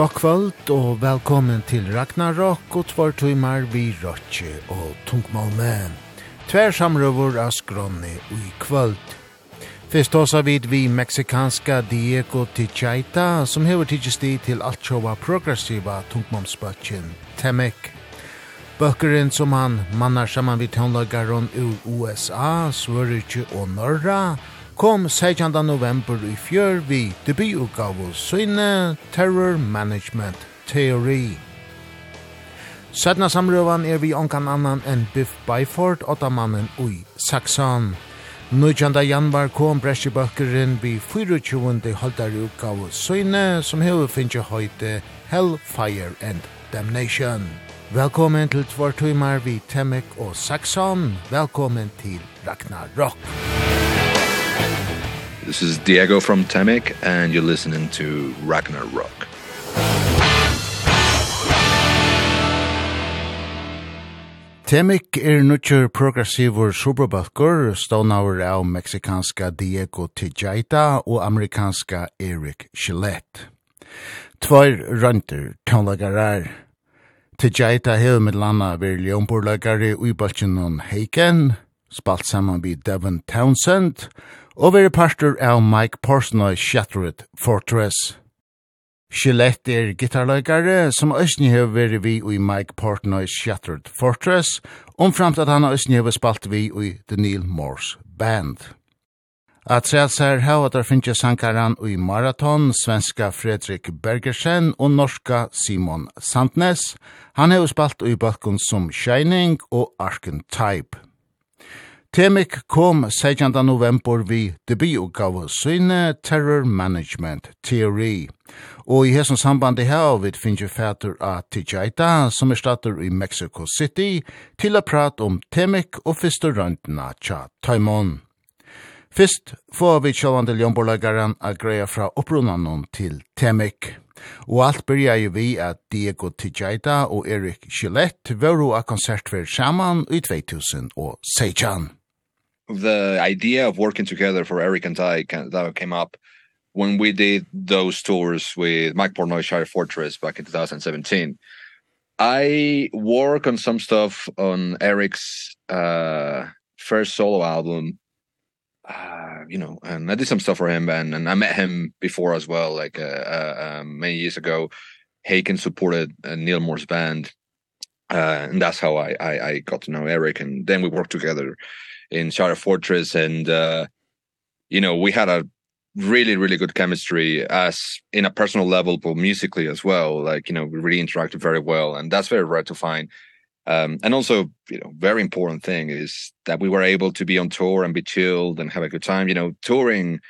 God kvöld og velkommen til Ragnarok og tvar tøymar vi Rotje og Tungmalme. Tver samrøver av skronni i kvöld. Fyrst tåsa vid vi meksikanska Diego Tichaita som hever tidsi til alt sjåva progressiva tungmalmsbøtjen Temek. Bøkkeren som han mannar saman vid tånlagaron ur USA, Svörutje og Norra, kom 16. november i fjør vi debututgave Søyne Terror Management Theory. Sødna samrøvan er vi onkan annan enn Biff Byford, åttamannen ui Saxon. 19. januar kom Bresjebøkkeren vi 24. holdare utgave Søyne som hever finnje høyte Hellfire and Damnation. Velkommen til Tvartøymar vi Temek og Saxon. Velkommen til Ragnarok. Ragnarok. This is Diego from Tamek and you're listening to Ragnar Rock. Temek er nutjur progressivur superbalkur, stånaur av meksikanska Diego Tijaita og amerikanska Eric Gillette. Tvair runter tånlagarar. Tijaita hev med landa vir ljónborlagari ui balkinon Heiken, spalt saman vi Devon Townsend, og og veri parter av Mike Porsnoy Shattered Fortress. Gillette er gitarløykare som Østni hever veri vi i Mike Portnoy Shattered Fortress, omframt at han Østni hever spalt vi i The Neil Morse Band. At sælsar hava der finnje sankaran i Marathon, svenska Fredrik Bergersen og norska Simon Sandnes. Han hever spalt i balkon som Shining og Archetype. Temik kom 16. november vi debutgav syne Terror Management Theory. Og i hesson i her vi finnje fætur av Tijaita, som er stater i Mexico City, til a prat om Temik og fyrste røntena tja Taimon. Fyrst får vi sjåan til a greia fra opprunanon til Temik. Og alt byrja jo vi at Diego Tijaita og Erik Gillette var a konsertver saman i 2016 the idea of working together for Eric and I can, that came up when we did those tours with Mike Portnoy Shire Fortress back in 2017. I work on some stuff on Eric's uh first solo album. Uh you know, and I did some stuff for him and and I met him before as well like uh, uh um, many years ago. Haken supported uh, Neil Moore's band. Uh and that's how I I I got to know Eric and then we worked together in Shadow Fortress and uh you know we had a really really good chemistry as in a personal level but musically as well like you know we really interacted very well and that's very rare to find. Um and also you know very important thing is that we were able to be on tour and be chilled and have a good time. You know touring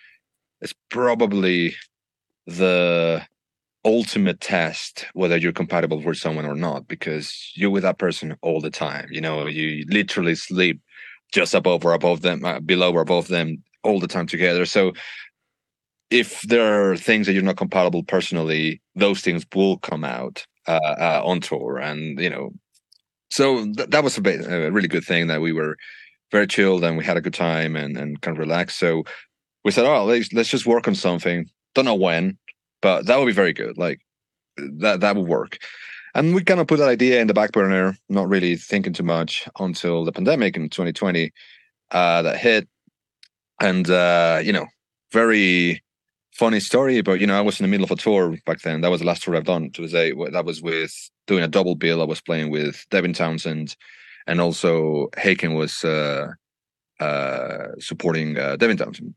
is probably the ultimate test whether you're compatible with someone or not because you're with that person all the time. You know you literally sleep just above or above them uh, below or above them all the time together. So if there are things that you're not compatible personally those things will come out uh, uh on tour and you know so th that was a, bit, a really good thing that we were very chilled and we had a good time and and kind of relaxed. So we said oh let's let's just work on something. Don't know when but that would be very good. Like that that would work. And we kind of put that idea in the back burner, not really thinking too much until the pandemic in 2020 uh that hit and uh you know, very funny story but you know I was in the middle of a tour back then. That was the last tour I've done to say that was with doing a double bill. I was playing with Devin Townsend and also Haken was uh uh supporting uh, Devin Townsend.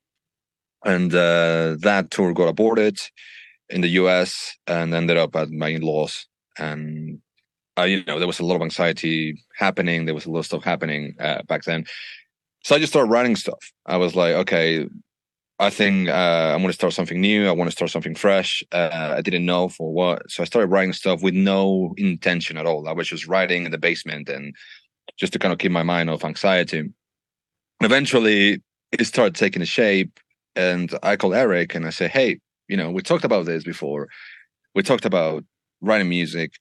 And uh that tour got aborted in the US and ended up at my in-laws and uh, you know there was a lot of anxiety happening. There was a lot of stuff happening uh, back then. So i just started writing stuff. I was like okay i think uh i want to start something new. I want to start something fresh. Uh i didn't know for what. So i started writing stuff with no intention at all. I was just writing in the basement and just to kind of keep my mind off anxiety. And eventually it started taking a shape and i called eric and i said hey you know we talked about this before. We talked about writing music.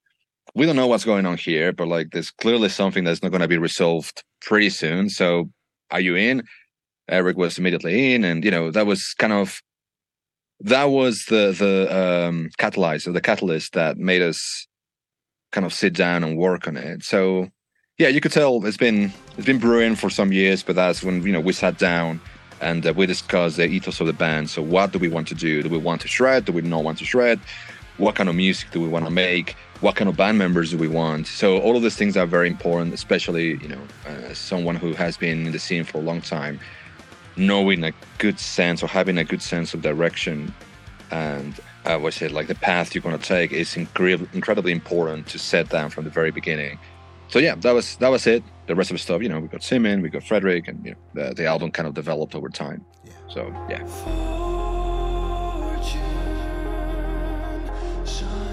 We don't know what's going on here, but like there's clearly something that's not going to be resolved pretty soon. So are you in? Eric was immediately in and you know that was kind of that was the the um catalyzer the catalyst that made us kind of sit down and work on it. So yeah, you could tell it's been it's been brewing for some years, but that's when you know we sat down and uh, we discussed the ethos of the band. So what do we want to do? Do we want to shred? Do we not want to shred? what kind of music do we want to make what kind of band members do we want? So all of these things are very important especially you know uh, someone who has been in the scene for a long time. Knowing a good sense or having a good sense of direction and I would say like the path you're going to take is incredibly incredibly important to set down from the very beginning. So yeah that was that was it. The rest of the stuff you know we got Simon we got Frederick and you know the, the album kind of developed over time. Yeah. so yeah. sunshine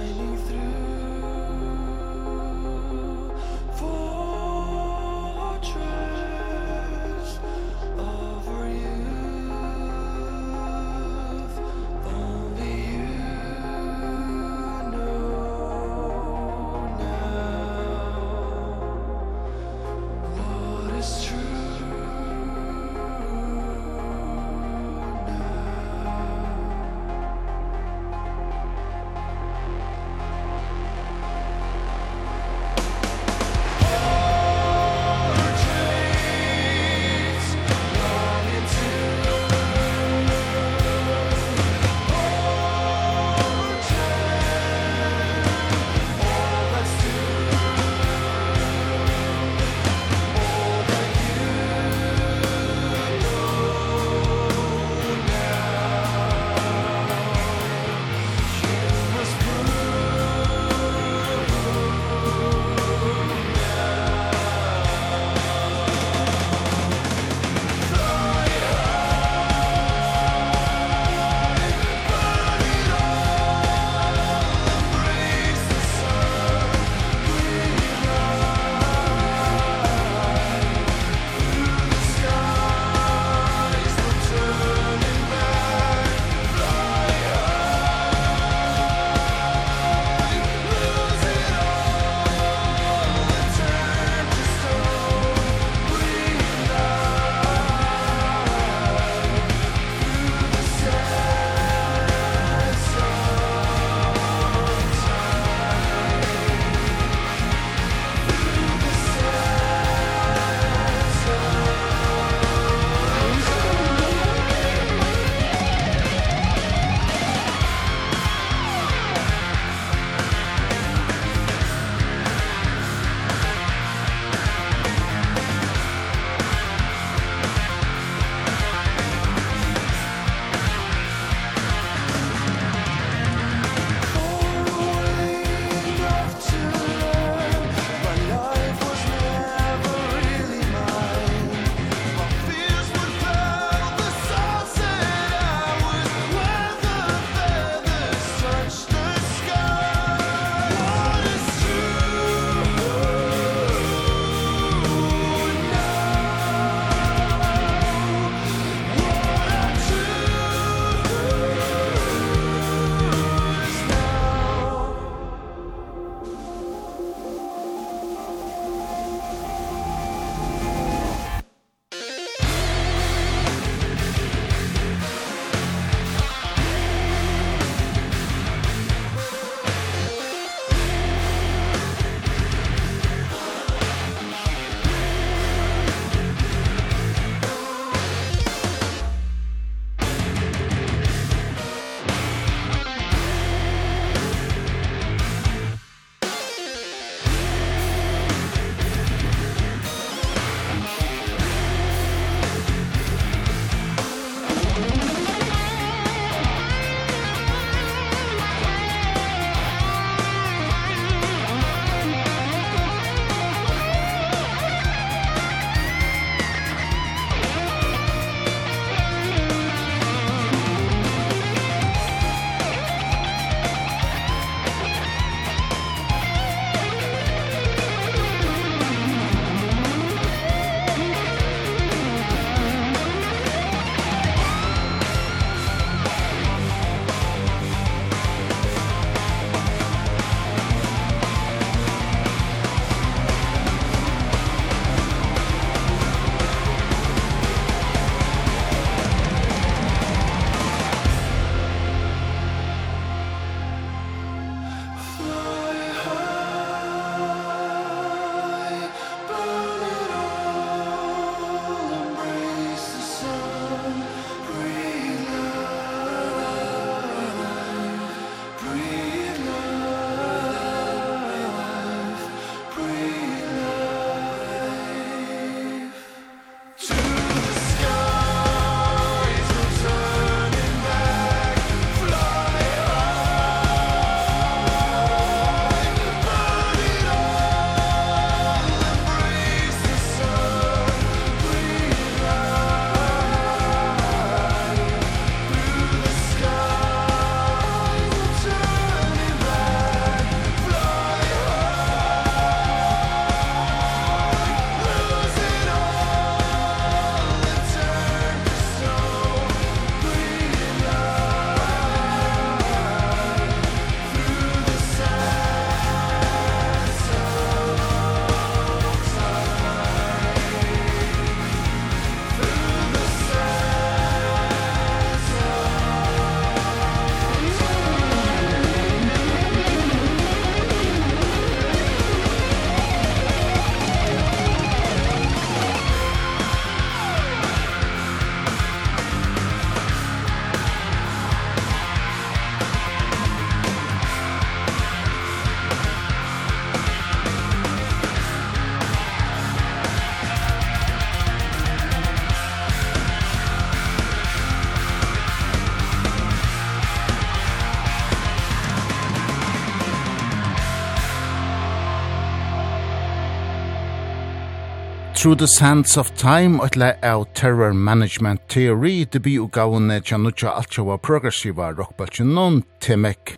Through the Sands of Time og le av Terror Management Theory det bi og gavne tja nutja altjaua progressiva rockbaltjen non Timek.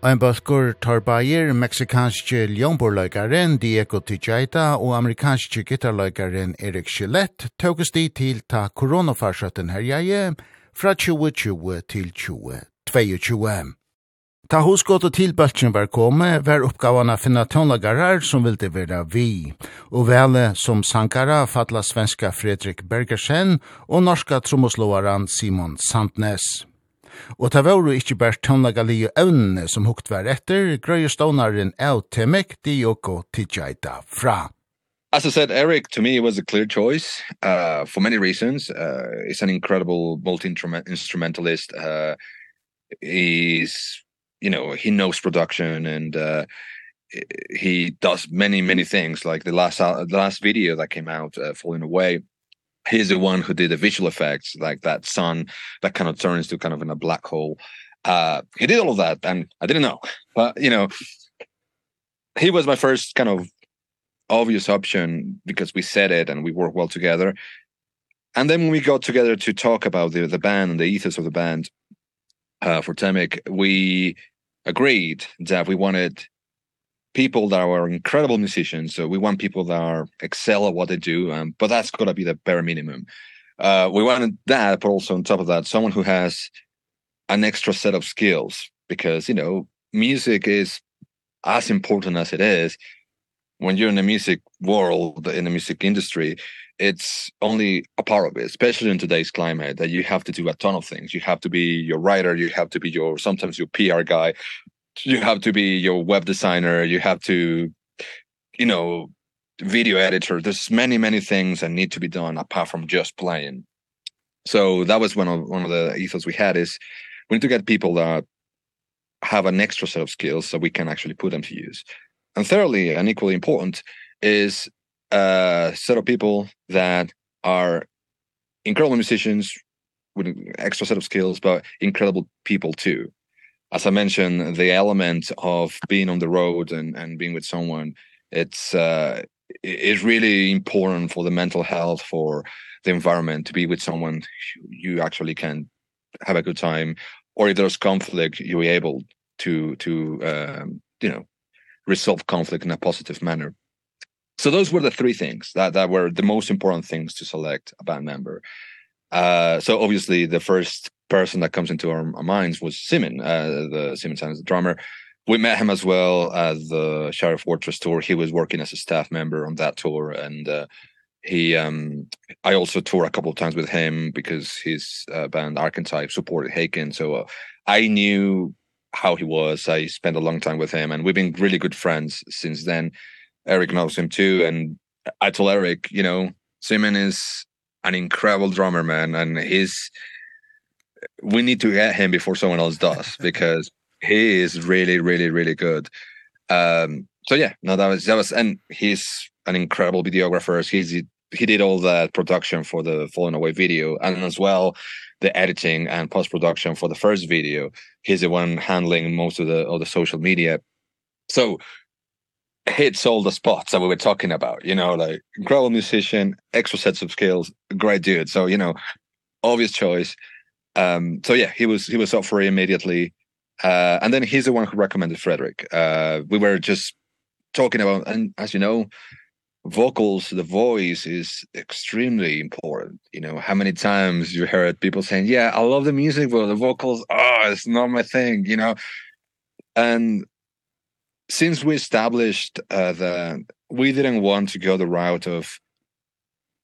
Ein balkur tar bayer meksikanske ljonborløykaren Diego Tijaita og amerikanske gitarløykaren Erik Gillette tåkes de til ta koronafarsøtten herjeie fra 2020 til 2022. Ta hosgått og tilbøltjen var kommet, var oppgavan å finne tonlagarar som ville være vi, og vele som sankara fatla svenska Fredrik Bergersen og norska trommoslåaren Simon Sandnes. Og ta var jo ikkje bare tonlagali og evnene som hukt var etter, grøye stånaren Eutemek Dioko Tidjaita fra. As I said, Eric, to me, it was a clear choice uh, for many reasons. Uh, he's an incredible multi-instrumentalist. Uh, he's you know he knows production and uh he does many many things. Like the last uh, the last video that came out uh, falling away he's the one who did the visual effects like that sun that kind of turns to kind of in a black hole. Uh he did all of that and i didn't know. But you know he was my first kind of obvious option because we said it and we work well together. And then when we got together to talk about the the band and the ethos of the band uh, for Temic, we agreed that we wanted people that are incredible musicians. So we want people that are excel at what they do, um, but that's got to be the bare minimum. Uh, we wanted that, but also on top of that, someone who has an extra set of skills because, you know, music is as important as it is when you're in the music world, in the music industry, it's only a part of it especially in today's climate that you have to do a ton of things. You have to be your writer you have to be your sometimes your PR guy you have to be your web designer you have to you know video editor. There's many many things that need to be done apart from just playing. So that was one of one of the ethos we had is we need to get people that have an extra set of skills so we can actually put them to use. And thirdly and equally important is uh set of people that are incredible musicians with an extra set of skills but incredible people too. As i mentioned the element of being on the road and and being with someone it's uh is really important for the mental health for the environment to be with someone you actually can have a good time or if there's conflict you're able to to um you know resolve conflict in a positive manner so those were the three things that that were the most important things to select a band member. Uh so obviously the first person that comes into our, our minds was Simon uh the Simon Sanders the drummer. We met him as well as the Sheriff Fortress tour. He was working as a staff member on that tour and uh he um I also toured a couple of times with him because his uh, band Archetype supported Haken. So uh, I knew how he was. I spent a long time with him and we've been really good friends since then. Eric knows him too and I told Eric, you know, Simon is an incredible drummer man and he's we need to get him before someone else does because he is really really really good. Um so yeah, no that was that was and he's an incredible videographer. He's he did all the production for the Fallen Away video and as well the editing and post production for the first video. He's the one handling most of the of the social media. So hits all the spots that we were talking about you know like incredible musician extra sets of skills great dude. So you know obvious choice. Um so yeah he was he was up for it immediately. Uh and then he's the one who recommended Frederick. Uh we were just talking about and as you know vocals the voice is extremely important. You know how many times you heard people saying yeah i love the music but the vocals oh it's not my thing you know? And since we established uh, the we didn't want to go the route of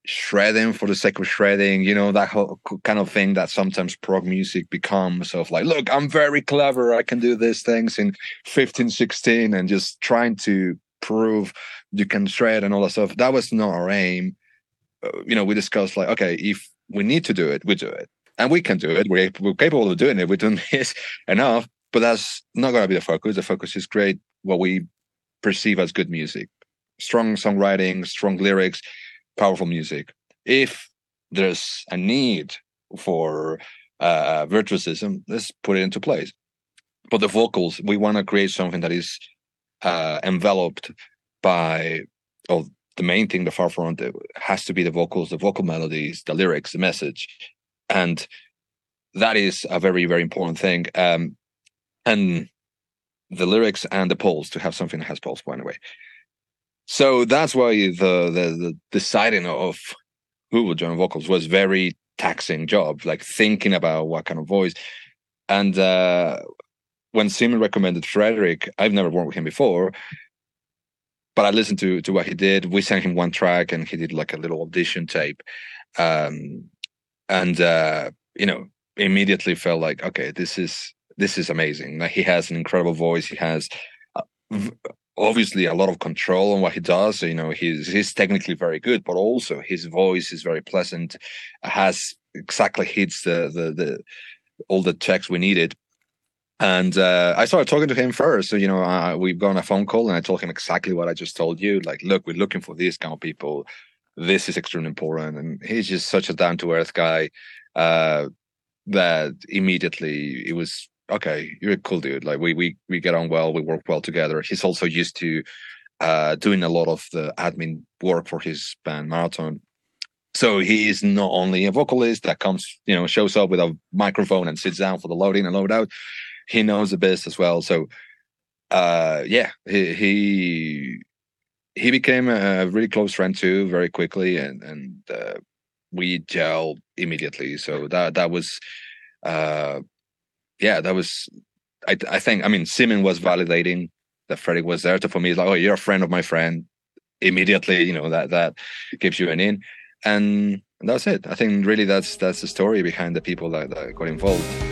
shredding for the sake of shredding you know that whole kind of thing that sometimes prog music becomes of like look i'm very clever i can do these things in 15 16 and just trying to prove you can shred and all that stuff. That was not our aim. Uh, you know we discussed like okay if we need to do it we do it. And we can do it. We're, we're capable of doing it. We're doing this enough. But that's not going to be the focus. The focus is great what we perceive as good music. Strong songwriting strong lyrics powerful music. If there's a need for uh virtuosism let's put it into place. But the vocals we want to create something that is uh enveloped by of the main thing the far front it has to be the vocals the vocal melodies the lyrics the message. And that is a very very important thing. Um and the lyrics and the polls to have something that has polls by the way. So that's why the the, the deciding of who would join vocals was very taxing job like thinking about what kind of voice. And uh when Simon recommended Frederick I've never worked with him before but I listened to to what he did. We sent him one track and he did like a little audition tape. Um and uh you know immediately felt like okay this is this is amazing. Like he has an incredible voice. He has uh, obviously a lot of control on what he does. So, you know he's he's technically very good but also his voice is very pleasant. Has exactly hits the the the all the checks we needed. And uh I started talking to him first. So you know uh, we've gone a phone call and I told him exactly what I just told you. Like look we're looking for these kind of people. This is extremely important. And he's just such a down to earth guy uh that immediately it was okay, you're a cool dude. Like we we we get on well, we work well together. He's also used to uh doing a lot of the admin work for his band Marathon. So he is not only a vocalist that comes, you know, shows up with a microphone and sits down for the loading and load out. He knows the best as well. So uh yeah, he he he became a really close friend too very quickly and and uh, we gelled immediately. So that that was uh yeah, that was I I think I mean Simon was validating that Frederick was there. So for me, it's like, oh, you're a friend of my friend. Immediately, you know that that gives you an in, and, and that's it. I think really that's that's the story behind the people that, that got involved.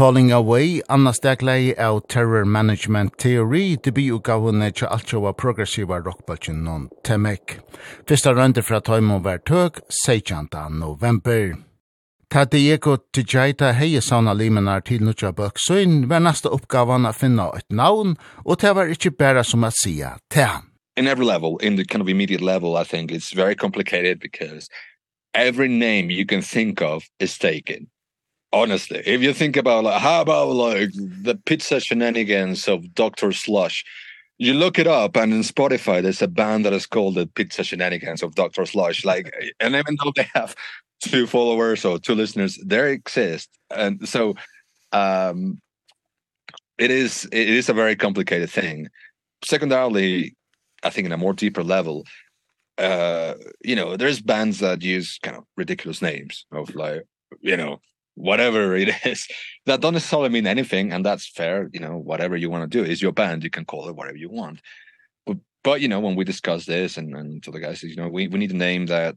Falling Away, Anna Steglei av Terror Management Theory, det blir utgavene til alt jo av progressiva rockbølgen noen temek. Fyrsta rønder fra Tøymo var tøk, 16. november. Ta Diego Tijaita heie sauna limenar til Nutja Bøksøyn var neste oppgavan å finne et navn, og det var ikke bare som å sia til In every level, in the kind of immediate level, I think it's very complicated because every name you can think of is taken honestly if you think about like how about like the pizza shenanigans of Dr. Slush you look it up and in Spotify there's a band that is called the pizza shenanigans of Dr. Slush like and even though they have two followers or two listeners they exist and so um it is it is a very complicated thing secondarily i think in a more deeper level uh you know there's bands that use kind of ridiculous names of like you know whatever it is. That don't necessarily mean anything and that's fair you know whatever you want to do. Is your band you can call it whatever you want. But but you know when we discuss this and and to the guys you know we we need a name that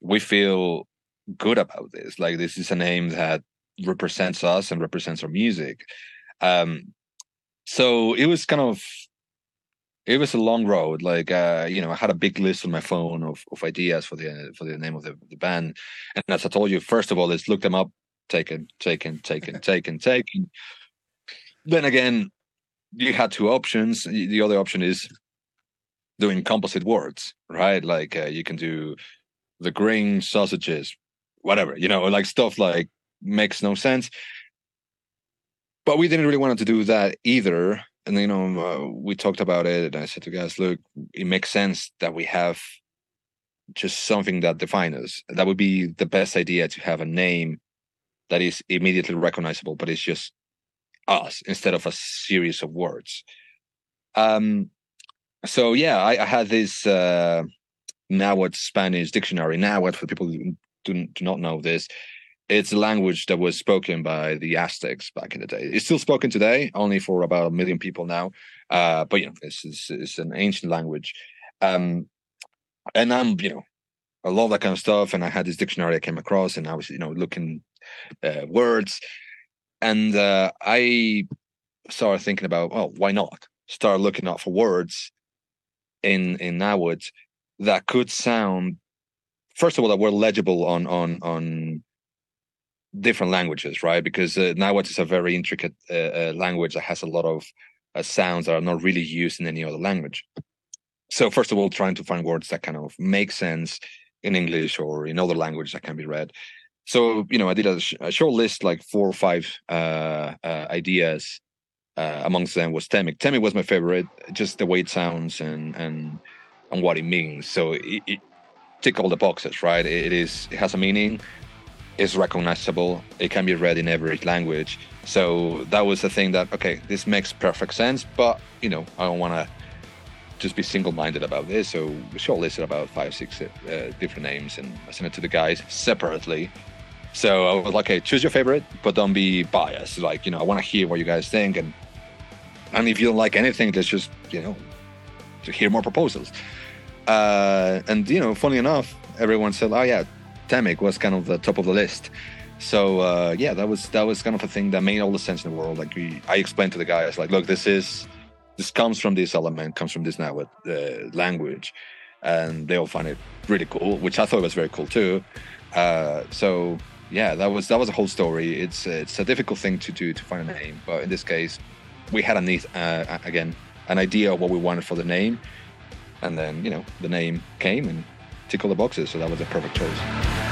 we feel good about this. Like this is a name that represents us and represents our music. Um so it was kind of it was a long road. Like uh you know i had a big list on my phone of of ideas for the for the name of the the band. And as i told you first of all let's look them up taken, taken, taken, taken, taken. Then again, you had two options. The other option is doing composite words, right? Like uh, you can do the grain sausages, whatever, you know, like stuff like makes no sense. But we didn't really want to do that either. And you know, uh, we talked about it and I said to guys, look, it makes sense that we have just something that defines us. That would be the best idea to have a name that is immediately recognizable but it's just us instead of a series of words. Um so yeah i, I had this uh now what spanish dictionary. Now what for people who do, do not know this it's a language that was spoken by the aztecs back in the day. It's still spoken today only for about a million people now. Uh but you know this is it's an ancient language. Um and i'm you know I love that kind of stuff and I had this dictionary I came across and I was you know looking uh, words. And uh, i started thinking about well why not? Start looking out for words in in Nawood that could sound first of all that were legible on on on different languages right? Because uh, Nahuatl is a very intricate uh, uh, language that has a lot of uh, sounds that are not really used in any other language. So first of all trying to find words that kind of make sense in english or in other language that can be read so you know i did a, sh a short list like four or five uh, uh ideas uh amongst them was temic temic was my favorite just the way it sounds and and and what it means. So it, it tick all the boxes right? It, it is it has a meaning. It's recognizable. It can be read in every language. So that was the thing that okay this makes perfect sense but you know i don't want to just be single minded about this. So we shortlisted about five six uh, different names and I sent it to the guys separately. So I was like, okay, choose your favorite, but don't be biased. Like, you know, I want to hear what you guys think. And, and if you don't like anything, let's just, you know, to hear more proposals. Uh, and, you know, funny enough, everyone said, oh yeah, Tamek was kind of the top of the list. So, uh, yeah, that was, that was kind of a thing that made all the sense in the world. Like we, I explained to the guy, I was like, look, this is, this comes from this element, comes from this network, uh, language. And they all find it really cool, which I thought was very cool too. Uh, so yeah, that was that was a whole story. It's uh, it's a difficult thing to do to find a name, but in this case, we had a neat uh, again an idea of what we wanted for the name, and then you know the name came and ticked all the boxes, so that was a perfect choice.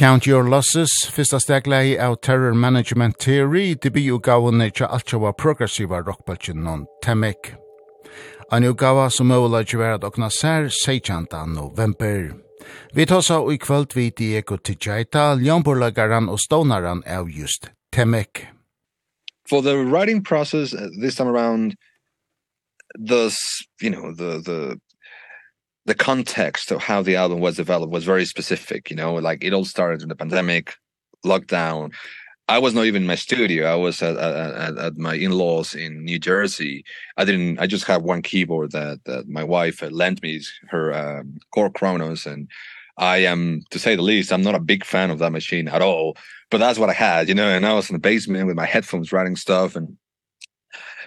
Count Your Losses, fyrsta steglei av Terror Management Theory, debi ugavunni tja altjava progressiva rockbaltjen non Temek. Ein ugava som øvla tjiverat dokna sær 16. november. Vi tåsa og i kvöld vi Diego Tijaita, ljomburlagaran og stånaran av just Temek. For the writing process this time around, the, you know, the, the the context of how the album was developed was very specific you know like it all started in the pandemic lockdown. I was not even in my studio I was at at, at my in-laws in New Jersey. I didn't I just had one keyboard that that my wife lent me her um, Core Chronos and I am to say the least I'm not a big fan of that machine at all but that's what I had you know and I was in the basement with my headphones writing stuff and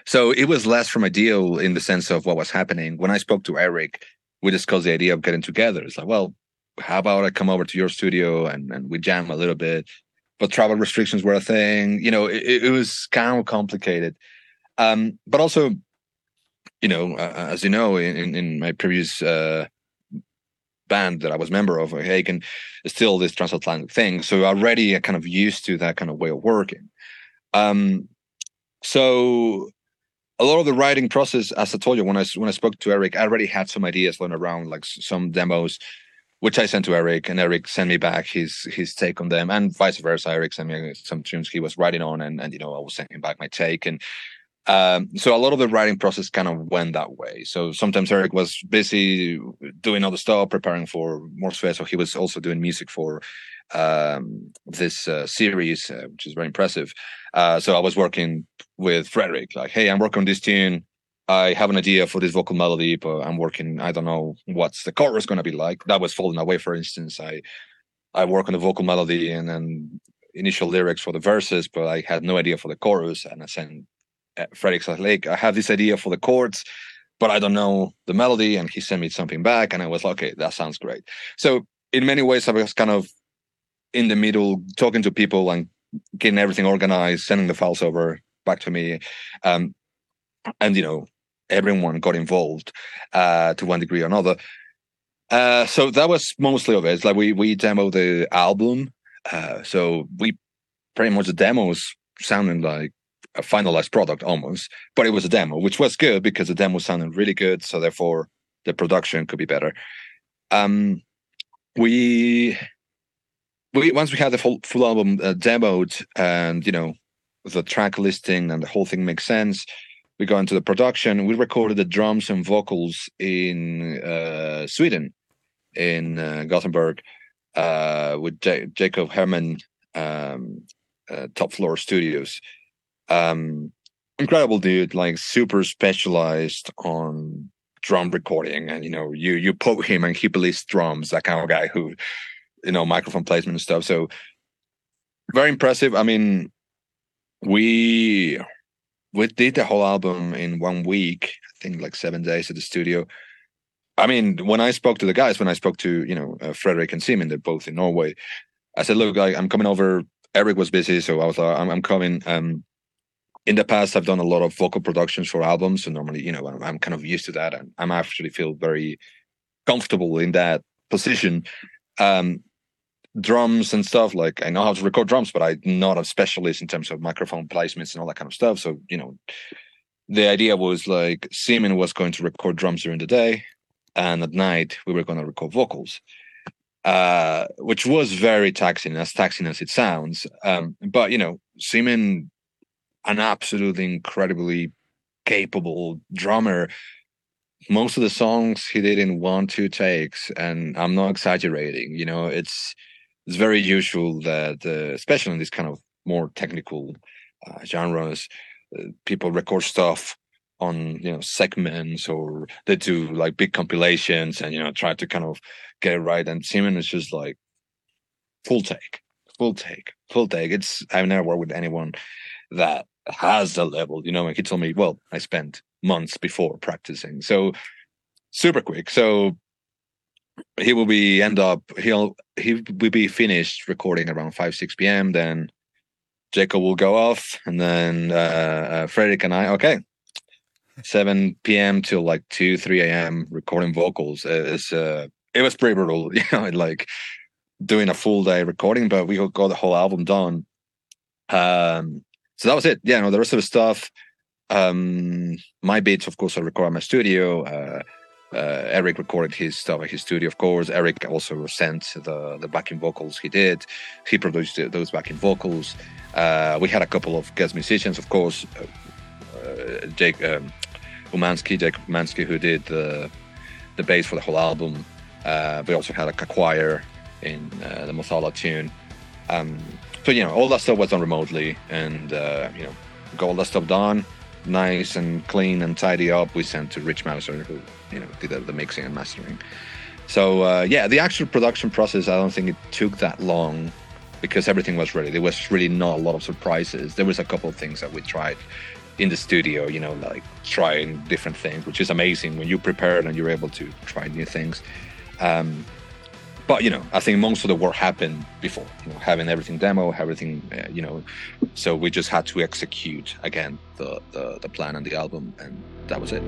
so it was less from ideal in the sense of what was happening. When I spoke to Eric we discussed the idea of getting together. It's like, well, how about I come over to your studio and and we jam a little bit. But travel restrictions were a thing. You know, it, it was kind of complicated. Um but also you know, uh, as you know in in my previous uh band that I was member of, Hagen is still this transatlantic thing. So already I kind of used to that kind of way of working. Um so a lot of the writing process as I told you when I when I spoke to Eric I already had some ideas lying around like some demos which I sent to Eric and Eric sent me back his his take on them and vice versa. Eric sent me some tunes he was writing on and and you know I was sending back my take and um so a lot of the writing process kind of went that way. So sometimes Eric was busy doing other stuff preparing for more space so he was also doing music for um this uh, series uh, which is very impressive. Uh so i was working with frederick like hey i'm working on this tune. I have an idea for this vocal melody but i'm working i don't know what's the chorus going to be like. That was falling away for instance. I i work on the vocal melody and then initial lyrics for the verses but i had no idea for the chorus. And i sent frederick said like i have this idea for the chords but i don't know the melody. And he sent me something back and i was like okay that sounds great. So in many ways i was kind of in the middle talking to people and getting everything organized sending the files over back to me um and you know everyone got involved uh to one degree or another. Uh so that was mostly of it. It's like we we demo the album uh so we pretty much the demos sounding like a finalized product almost but it was a demo which was good because the demo sounded really good so therefore the production could be better. Um we we once we had the full full album uh, demoed and you know the track listing and the whole thing makes sense we go into the production. We recorded the drums and vocals in uh Sweden in uh, Gothenburg uh with J Jacob Herman um uh, top floor studios. Um incredible dude like super specialized on drum recording and you know you you poke him and he plays drums that kind of guy who you know microphone placement and stuff. So very impressive. I mean we we did the whole album in one week i think like 7 days at the studio. I mean when i spoke to the guys when i spoke to you know uh, Frederick and Simon they're both in Norway i said look I, i'm coming over. Eric was busy so i was like i'm i'm coming. Um in the past i've done a lot of vocal productions for albums so normally you know i'm, I'm kind of used to that and i'm actually feel very comfortable in that position. Um drums and stuff like I know how to record drums but I'm not a specialist in terms of microphone placements and all that kind of stuff. So you know the idea was like Simon was going to record drums during the day and at night we were going to record vocals. Uh which was very taxing as taxing as it sounds. Um but you know Simon an absolutely incredibly capable drummer most of the songs he did in one two takes and I'm not exaggerating you know it's it's very usual that uh, especially in this kind of more technical uh, genres uh, people record stuff on you know segments or they do like big compilations and you know try to kind of get it right. And Simon is just like full take full take full take. It's I've never worked with anyone that has the level you know and he told me well I spent months before practicing. So super quick. So he will be end up he'll he will be finished recording around 5 6 p.m. then Jacob will go off and then uh, uh Frederick and I okay 7 p.m. till like 2 3 a.m. recording vocals it's uh it was pretty brutal you know like doing a full day recording but we got the whole album done um so that was it yeah no the rest of the stuff um my beats of course I record in my studio uh uh, Eric recorded his stuff at his studio of course. Eric also sent the the backing vocals he did. He produced those backing vocals. Uh we had a couple of guest musicians of course. Uh, uh, Jake um, Umansky Jake Umansky who did the the bass for the whole album. Uh we also had a choir in uh, the Masala tune. Um so you know all that stuff was done remotely and uh you know got all that stuff done. Nice and clean and tidy up. We sent to Rich Mouser who you know did the, the mixing and mastering. So uh yeah the actual production process i don't think it took that long because everything was ready. There was really not a lot of surprises. There was a couple of things that we tried in the studio you know like trying different things which is amazing. When you prepare and you're able to try new things um but you know i think most of the work happened before you know having everything demo everything uh, you know so we just had to execute again the the the plan and the album and that was it.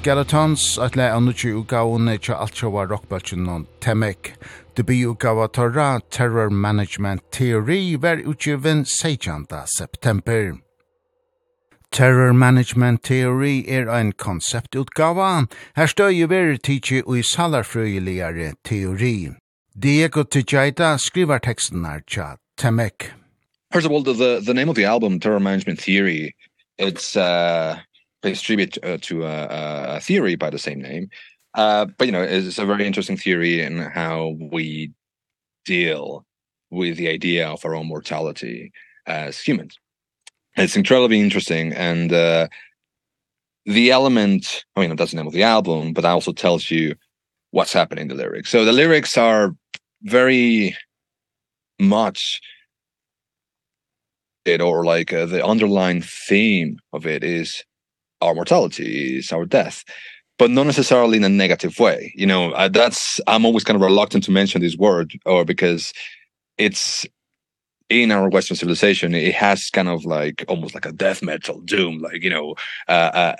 Skeletons, at lei annu tju ugaone tja altsjava rockbaltjen non Temek. Debi ugawa torra Terror Management Theory ver utgivin 16. september. Terror Management Theory er ein konseptutgava, Her støy ver tidsi ui salarfrøyeligare teori. Diego Tijaita skriver teksten her tja Temek. First of all, the, the name of the album, Terror Management Theory, it's uh, pays tribute uh, to a, a theory by the same name. Uh, but, you know, it's a very interesting theory in how we deal with the idea of our own mortality as humans. It's incredibly interesting. And uh, the element, I mean, that's the name of the album, but that also tells you what's happening in the lyrics. So the lyrics are very much it or like uh, the underlying theme of it is our mortality is our death but not necessarily in a negative way. You know I, that's i'm always kind of reluctant to mention this word or because it's in our western civilization it has kind of like almost like a death metal doom like you know uh, uh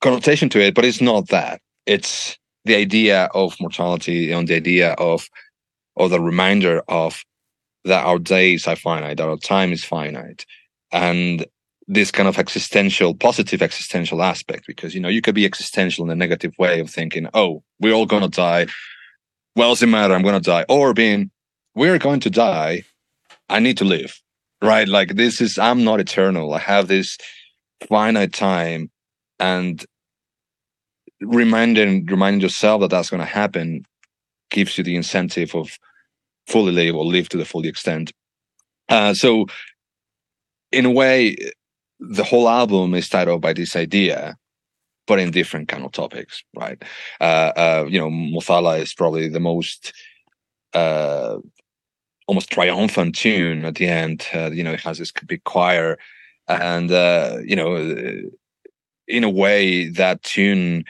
connotation to it but it's not that. It's the idea of mortality and the idea of or the reminder of that our days are finite our time is finite. And this kind of existential positive existential aspect because you know you could be existential in a negative way of thinking oh we're all going to die. Well does it matter i'm going to die. Or being we're going to die i need to live right? Like this is i'm not eternal. I have this finite time and reminding reminding yourself that that's going to happen gives you the incentive of fully live or live to the full extent. Uh so in a way the whole album is titled by this idea but in different kind of topics right? Uh uh you know Mothala is probably the most uh almost triumphant tune at the end. Uh, you know it has this big choir and uh you know in a way that tune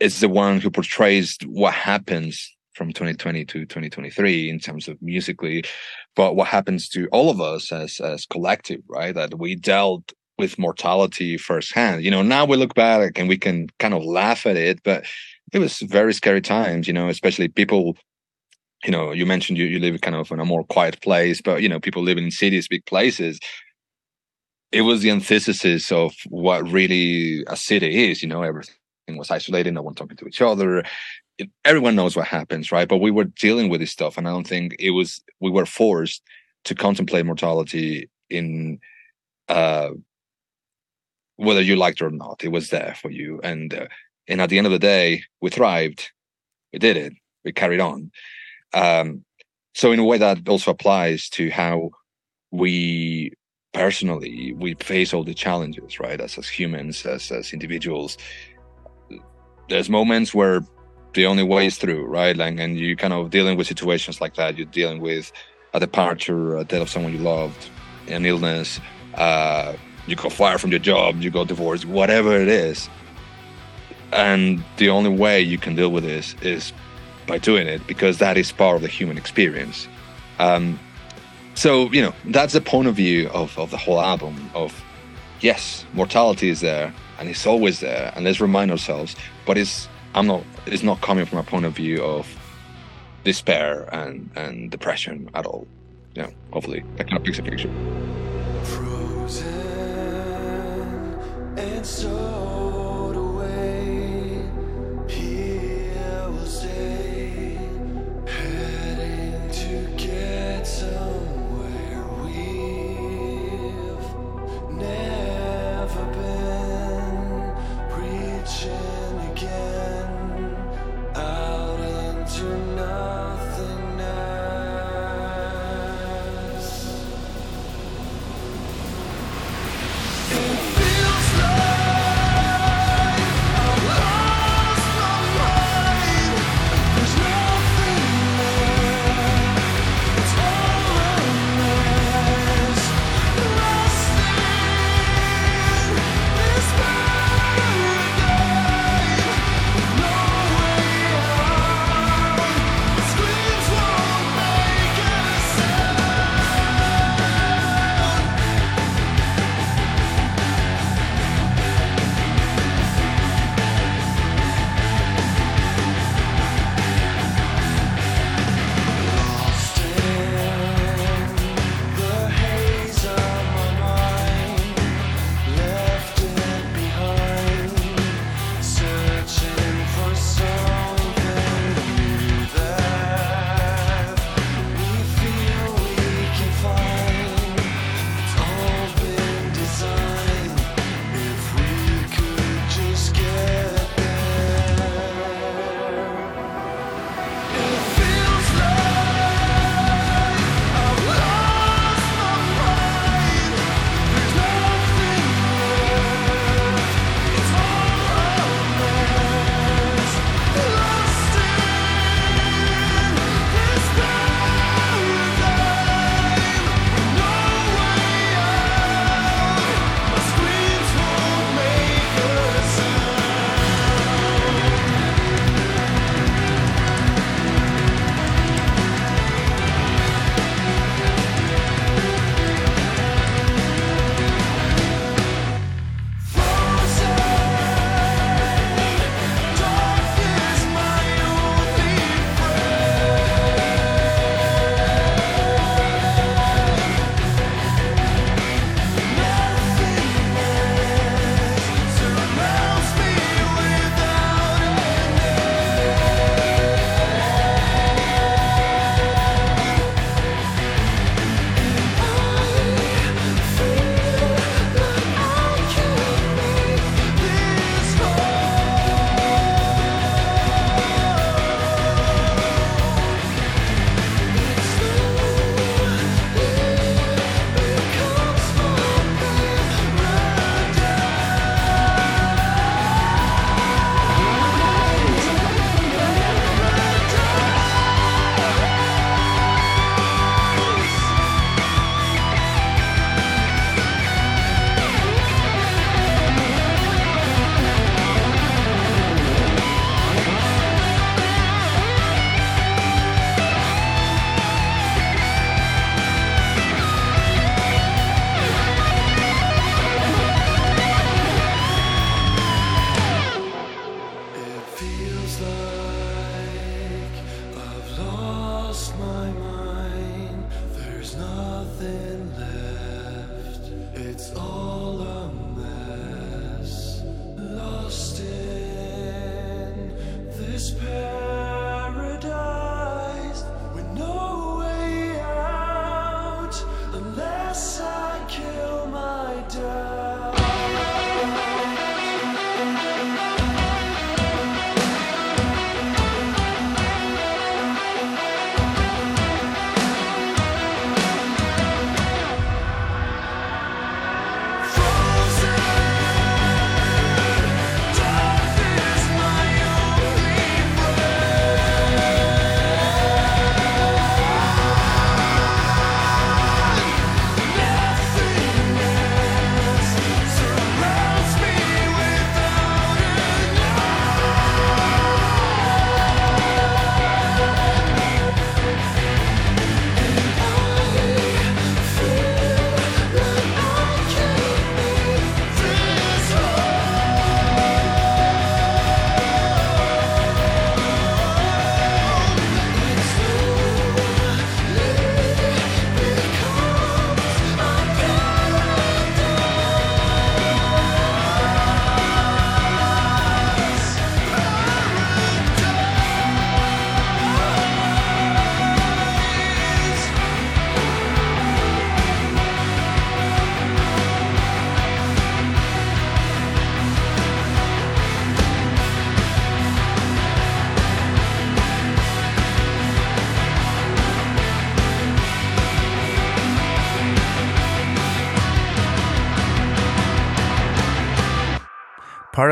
is the one who portrays what happens from 2020 to 2023 in terms of musically but what happens to all of us as as collective right? That we dealt with mortality firsthand. You know now we look back and we can kind of laugh at it but it was very scary times you know especially people you know you mentioned you you live kind of in a more quiet place but you know people living in cities big places. It was the antithesis of what really a city is you know everything was isolated no one talking to each other it, everyone knows what happens right? But we were dealing with this stuff and i don't think it was we were forced to contemplate mortality in uh whether you liked it or not. It was there for you and uh, and at the end of the day we thrived. We did it. We carried on. Um so in a way that also applies to how we personally we face all the challenges right? As as humans as as individuals. There's moments where the only way is through right? Like and you kind of dealing with situations like that. You're dealing with a departure a death of someone you loved an illness uh you got fired from your job you got divorced whatever it is. And the only way you can deal with this is by doing it because that is part of the human experience. Um so you know that's the point of view of of the whole album of yes mortality is there and it's always there and let's remind ourselves but it's I'm not it's not coming from a point of view of despair and and depression at all. Yeah, hopefully that kind of picture picture. Frozen and so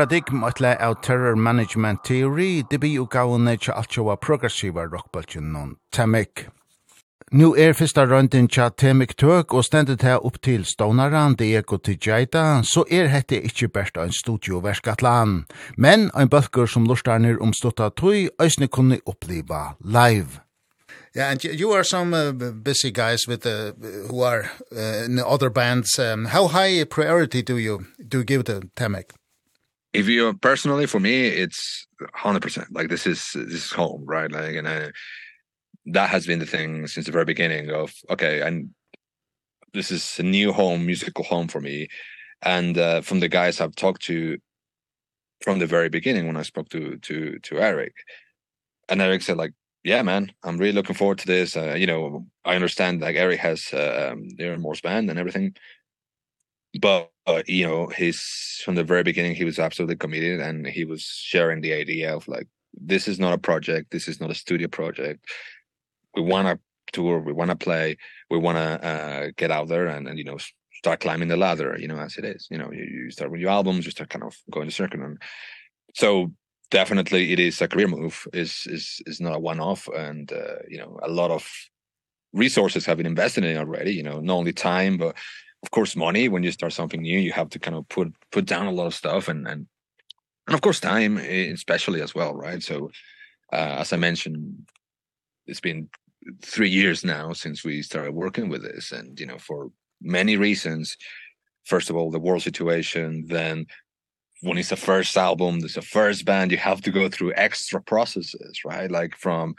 paradigm atla av terror management theory, det blir jo gavne til alt jo progressiva rockbølgen noen temik. Nu er fyrsta røyndin tja temik tøk og stendet her opp til stånaran Diego Tijaita, så er hette ikkje bært ein studioverk atlan, men ein bølgur som lustarnir om stutta tøy, æsne kunne oppliva live. Yeah, and you are some uh, busy guys with uh, who are uh, in other bands. Um, how high a priority do you do you give to Temek? if you personally for me it's 100% like this is this is home right? Like and I, that has been the thing since the very beginning of okay and this is a new home musical home for me. And uh, from the guys I've talked to from the very beginning when I spoke to to to Eric and Eric said like yeah man I'm really looking forward to this. Uh, you know I understand like Eric has uh, um, their Morse band and everything but uh, you know his from the very beginning he was absolutely committed and he was sharing the idea of like this is not a project this is not a studio project. We want to tour we want to play we want to uh get out there and and you know start climbing the ladder you know as it is. You know you, you start with your albums you start kind of going to circle and so definitely it is a career move is is is not a one off and uh, you know a lot of resources have been invested in it already you know not only time but of course money when you start something new you have to kind of put put down a lot of stuff and and and of course time especially as well right? So uh, as i mentioned it's been 3 years now since we started working with this and you know for many reasons. First of all the world situation then when it's the first album there's a first band you have to go through extra processes right? Like from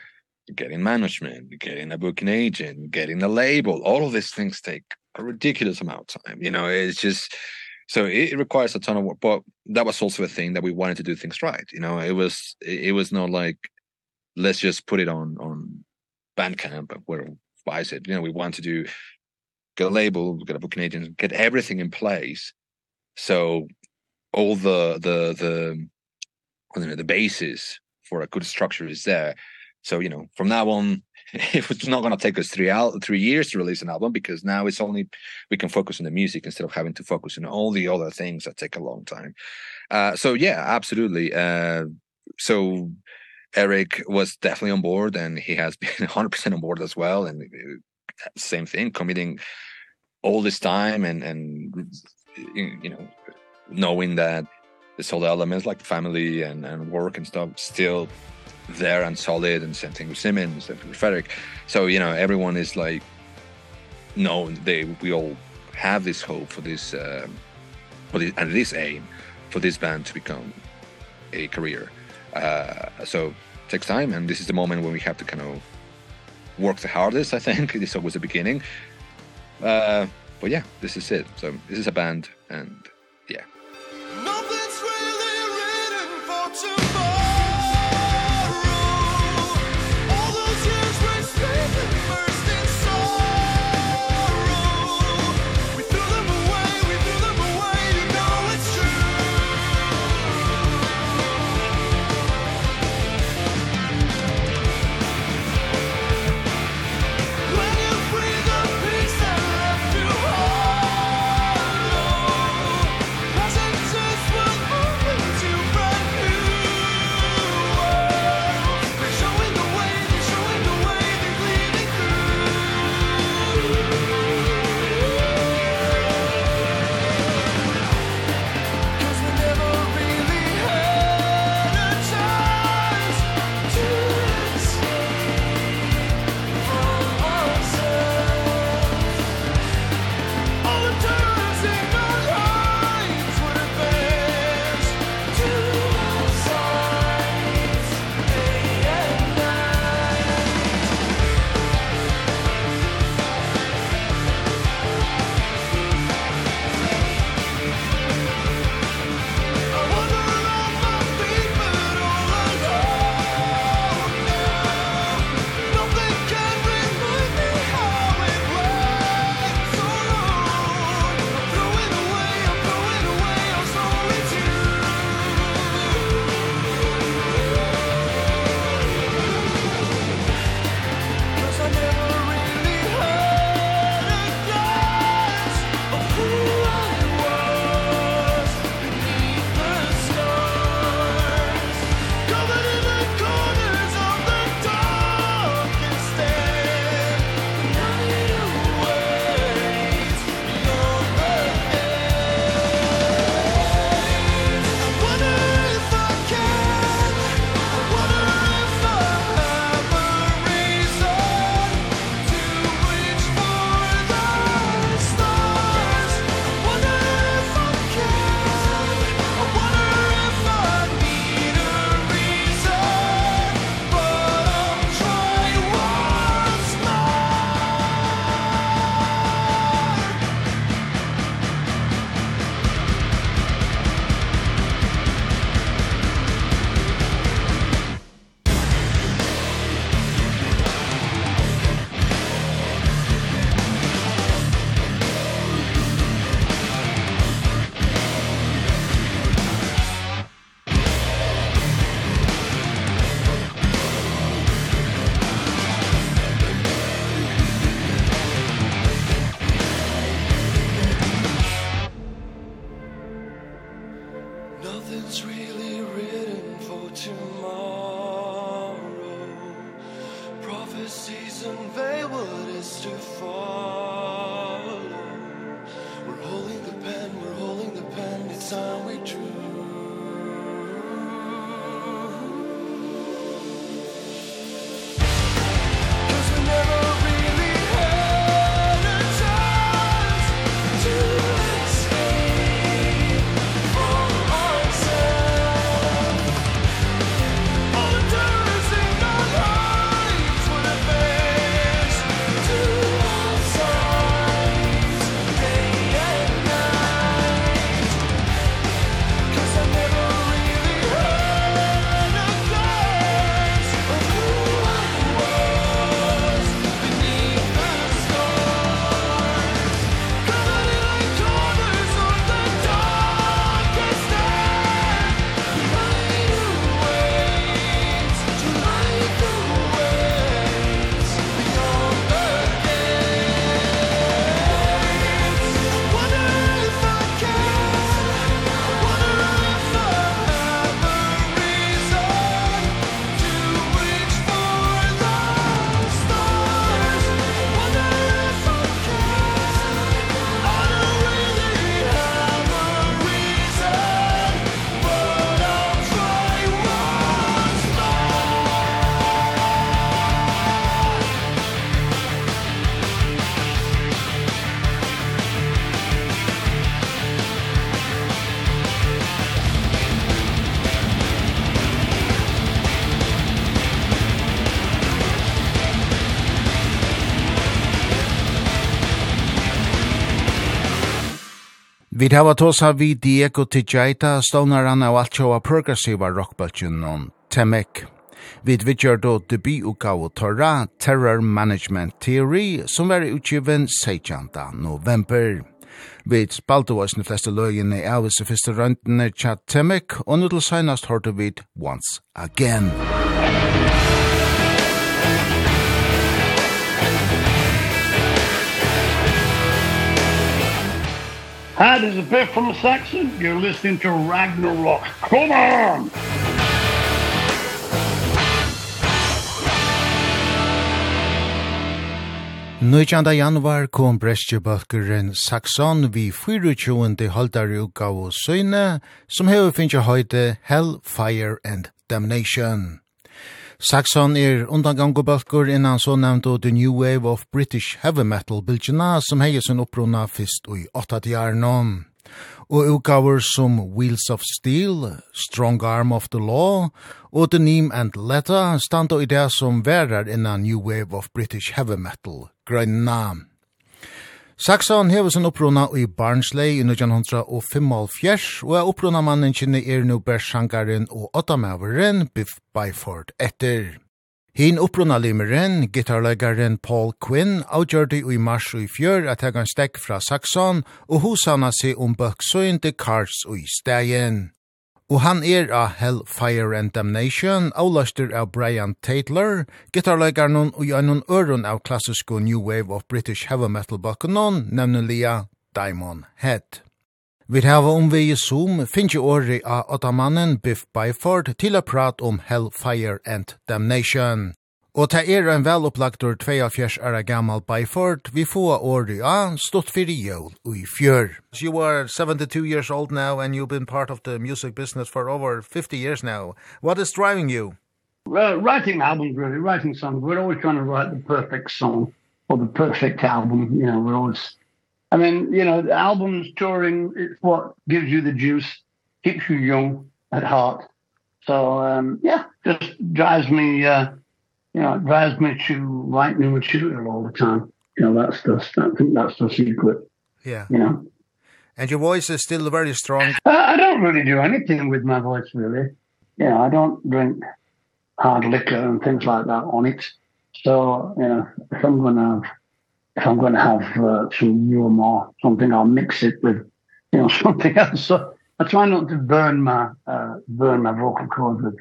getting management getting a booking agent getting a label all of these things take a ridiculous amount of time you know it's just so it, it requires a ton of work but that was also a thing that we wanted to do things right you know it was it, it was not like let's just put it on on bandcamp and where buys it you know we want to do get a label get a book agent get everything in place. So all the the the you know the basis for a good structure is there. So, you know, from now on, it was not going to take us three out three years to release an album because now it's only we can focus on the music instead of having to focus on all the other things that take a long time. Uh so yeah absolutely. Uh so Eric was definitely on board and he has been 100% on board as well and uh, same thing committing all this time and and you know knowing that this whole elements like family and and work and stuff still there and solid and same thing with Simmons and with Frederick. So you know everyone is like no they we all have this hope for this um for this, and this aim for this band to become a career. Uh so it takes time and this is the moment when we have to kind of work the hardest I think. This was the beginning. Uh but yeah this is it. So this is a band and Vi hava tosa vi Diego Tijaita, stånaran av alt sjåa progressiva rockbølgen om Temek. Vi vidgjør då debututgave Torra Terror Management Theory, som var utgiven 16. november. Vi spalte oss de fleste løgene av disse første røntene Temek, og nå til senast hørte vi Once Again. Once Again. Hi, this is Biff from Saxon. You're listening to Ragnarok. Come on! Nøytjanda januar kom brestjebalkeren Saxon vi 24. holdare og søyne, som hever finnje høyde Hell, Fire and Damnation. Saxon er undangangobalkur innan så nevnt The New Wave of British Heavy Metal bilgjena som heier sin opprona fyrst og i 80-tjarnon. Og utgaver som Wheels of Steel, Strong Arm of the Law og The Neem and Letter standa i det som verar innan New Wave of British Heavy Metal, Grønna. Saxon hever sin uppruna i Barnsley i 1905 og er opprona mannen kynne er nu bersangaren og ottamaveren Biff Byford etter. Hin uppruna limeren, gitarlegaren Paul Quinn, avgjørte i mars i fjør at heg han stekk fra Saxon og hos hana seg om bøksøyn til Kars og i stegen. Og han er av Hellfire and Damnation, avlaster av Brian Taylor, gitarleikaren og gjennom øren av klassisk New Wave of British Heavy Metal bakkenon, nemlig Diamond Head. Vi hava om vi i Zoom finnes året av åttamannen Biff Byford til å prate om Hellfire and Damnation. Og det er en velopplagtor 42 er gammal Byford, vi får året av stått for jul i fjør. So you are 72 years old now and you've been part of the music business for over 50 years now. What is driving you? Well, writing albums really, writing songs. We're always trying to write the perfect song or the perfect album, you know, we're always I mean, you know, the albums touring it's what gives you the juice, keeps you young at heart. So, um yeah, just drives me uh you know, it drives me to write new material all the time. You know, that's the, I think that's the secret. Yeah. You know. And your voice is still very strong. I, I don't really do anything with my voice, really. Yeah, you know, I don't drink hard liquor and things like that on it. So, you know, if I'm going to have, if I'm going to have uh, some new more, something, I'll mix it with, you know, something else. So I try not to burn my, uh, burn my vocal cords with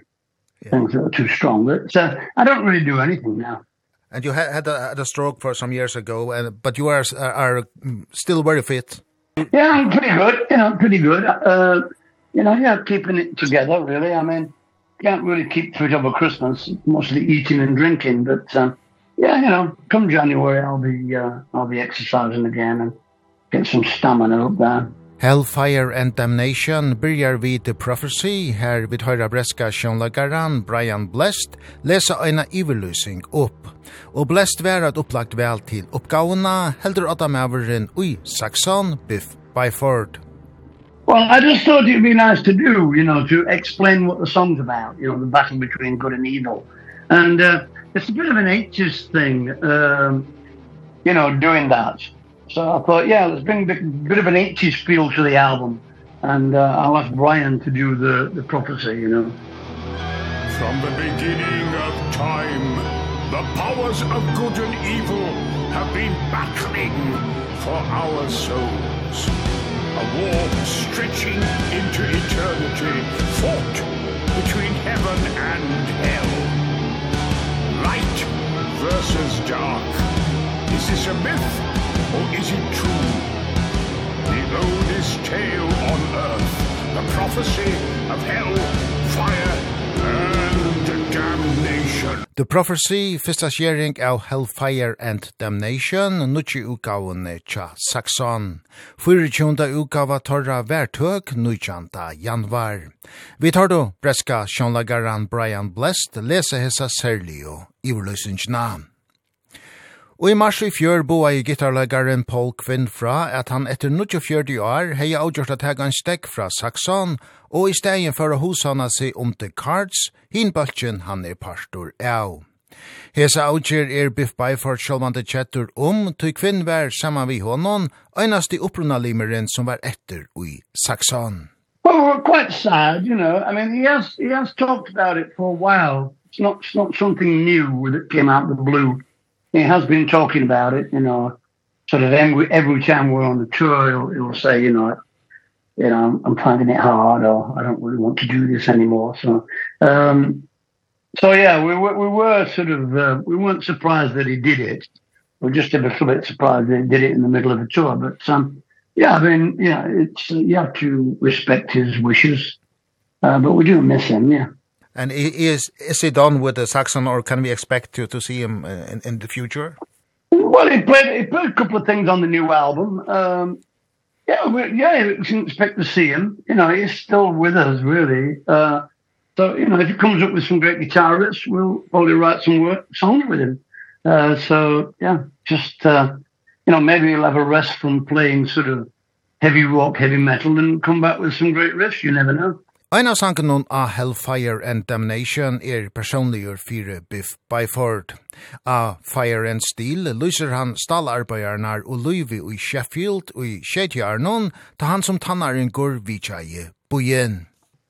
things that are too strong. But, so I don't really do anything now. And you had had a, had a stroke for some years ago, and but you are are still very fit. Yeah, I'm pretty good. You know, pretty good. Uh, you know, yeah, keeping it together. Really, I mean, can't really keep fit over Christmas. Mostly eating and drinking, but um, yeah, you know, come January, I'll be uh, I'll be exercising again and get some stamina up there. Hellfire and Damnation byrjar vi til Prophecy, her vi høyra breska sjånlagaran Brian Blest lesa eina iverlysing opp. Og Blest var at opplagt vel til oppgavene, heldur at meveren ui Saxon, Biff Byford. Well, I just thought it'd be nice to do, you know, to explain what the song's about, you know, the battle between good and evil. And uh, it's a bit of an ages thing, um, you know, doing that. So I thought, yeah, let's bring a bit of an 80s feel to the album. And uh, I'll ask Brian to do the, the prophecy, you know. From the beginning of time, the powers of good and evil have been battling for our souls. A war stretching into eternity, fought between heaven and hell. Light versus dark. Is this a myth? or is it true? The oldest tale on earth, the prophecy of hell, fire, and damnation. The Prophecy, fyrsta skjering av Hellfire and Damnation, nutji utgaven tja Saxon. 24. utgava torra vertøk, nutjanta januar. Vi tar då breska sjånlagaran Brian Blest, lese hessa særlig og iverløsningsnavn. Og i mars i fjør boa i gitarlegaren Paul Quinn fra at han etter 24 år hei avgjort at hega en stekk fra Saxon, og i stegin for å hosana seg om The Cards, hinbaltjen han er pastor av. Hesa avgjør er Biff Byford sjálvande kjettur om, til kvinn vær saman vi honom, einast i opprunna limeren som var etter i Saxon. Well, we're quite sad, you know. I mean, he has, he has talked about it for a while. It's not, it's not something new that came out of the blue he has been talking about it, you know, sort of every, every time we're on the tour, he'll, he'll say, you know, you know, I'm, I'm finding it hard or I don't really want to do this anymore. So, um, so yeah, we, we, we were sort of, uh, we weren't surprised that he did it. We were just a little bit surprised that he did it in the middle of a tour. But, um, yeah, I mean, yeah, it's, uh, you have to respect his wishes. Uh, but we do miss him, yeah. And is is he done with the Saxon, or can we expect to to see him in, in the future? Well, he played he played a couple of things on the new album. Um, yeah, we, yeah, you can expect to see him. You know, he's still with us, really. Uh, so you know, if he comes up with some great guitarists, we'll probably write some work songs with him. Uh, so yeah, just uh, you know, maybe he'll have a rest from playing sort of heavy rock, heavy metal, and come back with some great riffs. You never know. Ein av sangen nun a Hellfire and Damnation er personligur fyrir Biff Byford. A Fire and Steel lyser han stalarbeidarnar og luivi ui Sheffield ui i Shetjarnon ta han som tannaringur vitsai bojen.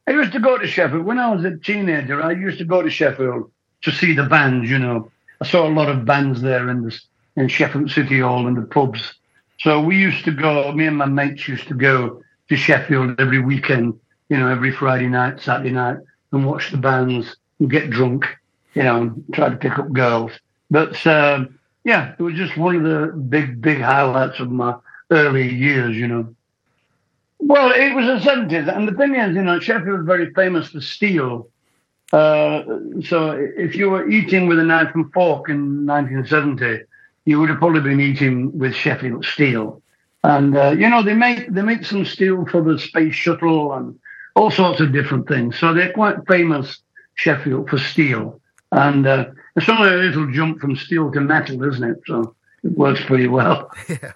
I used to go to Sheffield. When I was a teenager, I used to go to Sheffield to see the bands, you know. I saw a lot of bands there in, the, in Sheffield City Hall and the pubs. So we used to go, me and my mates used to go to Sheffield every weekend you know, every Friday night, Saturday night, and watch the bands, and get drunk, you know, and try to pick up girls. But, um, yeah, it was just one of the big, big highlights of my early years, you know. Well, it was the 70s, and the thing is, you know, Sheffield was very famous for steel. Uh, so if you were eating with a knife and fork in 1970, you would have probably been eating with Sheffield steel. And, uh, you know, they make, they make some steel for the space shuttle and all sorts of different things. So they're quite famous, Sheffield, for steel. And uh, it's only a little jump from steel to metal, isn't it? So it works pretty well. Yeah.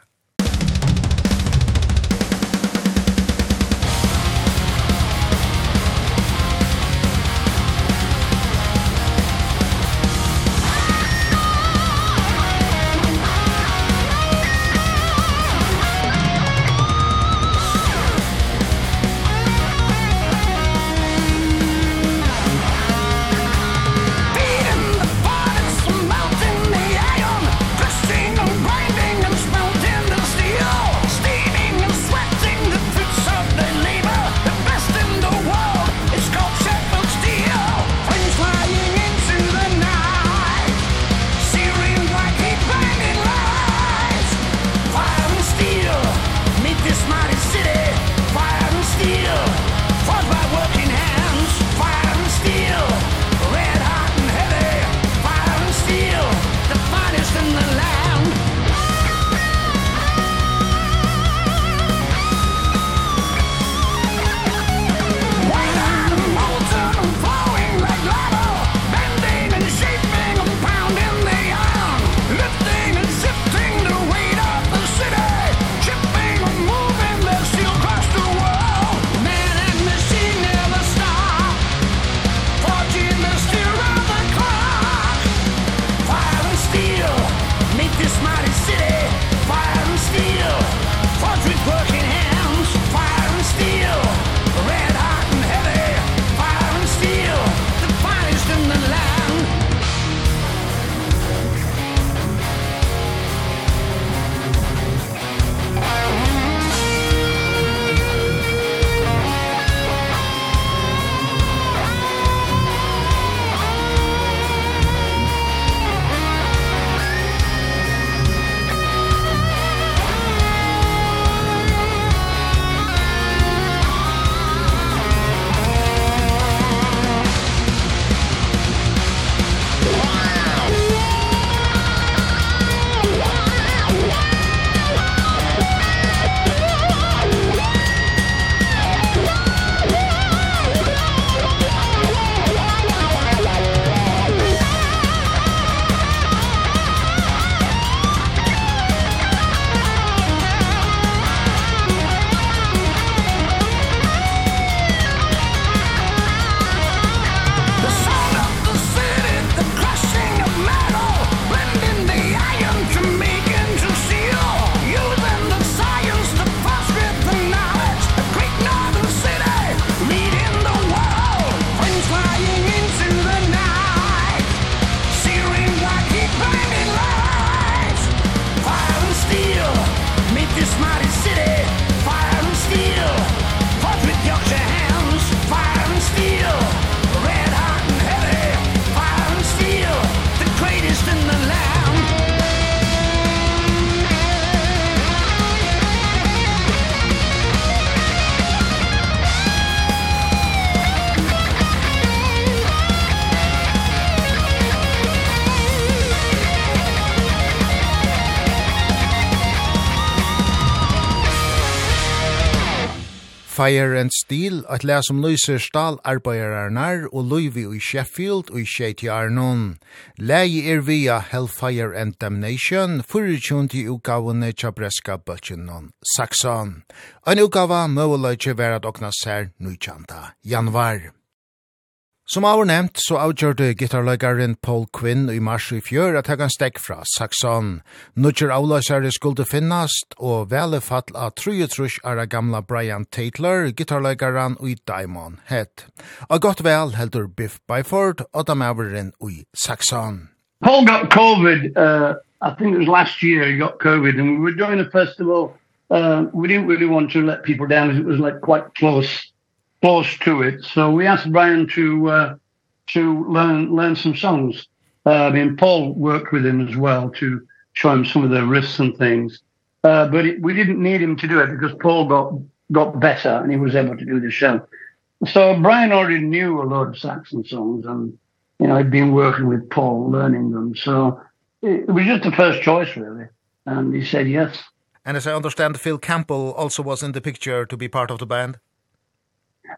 Fire and Steel, at lær som lyser stalarbeiderarar og løyvi i Sheffield og i Sheetiarnon. Lægi er via Hellfire and Damnation, fyrutjun i utgavene Chabreska Bøtjenon, Saxon. En utgava møvuløyke verat okna ser 9. januar. Som av nevnt, så avgjørte gitarløygaren Paul Quinn i mars i fjør at han stekk fra Saxon. Nutcher avløysere skulle finnast, og vele fall av trujetrush er gamla Brian Taylor, gitarløygaren i Diamond Head. Og godt vel heldur Biff Byford, og dem avurinn i Saxon. Paul got COVID, uh, I think it was last year he got COVID, and we were doing a festival. Uh, we didn't really want to let people down, it was like quite close force to it. So we asked Brian to uh, to learn learn some songs. Uh, I mean, Paul worked with him as well to show him some of the riffs and things. Uh, but it, we didn't need him to do it because Paul got got better and he was able to do the show. So Brian already knew a lot of Saxon songs and you know I'd been working with Paul learning them. So it, it was just the first choice really and he said yes. And as I understand Phil Campbell also was in the picture to be part of the band.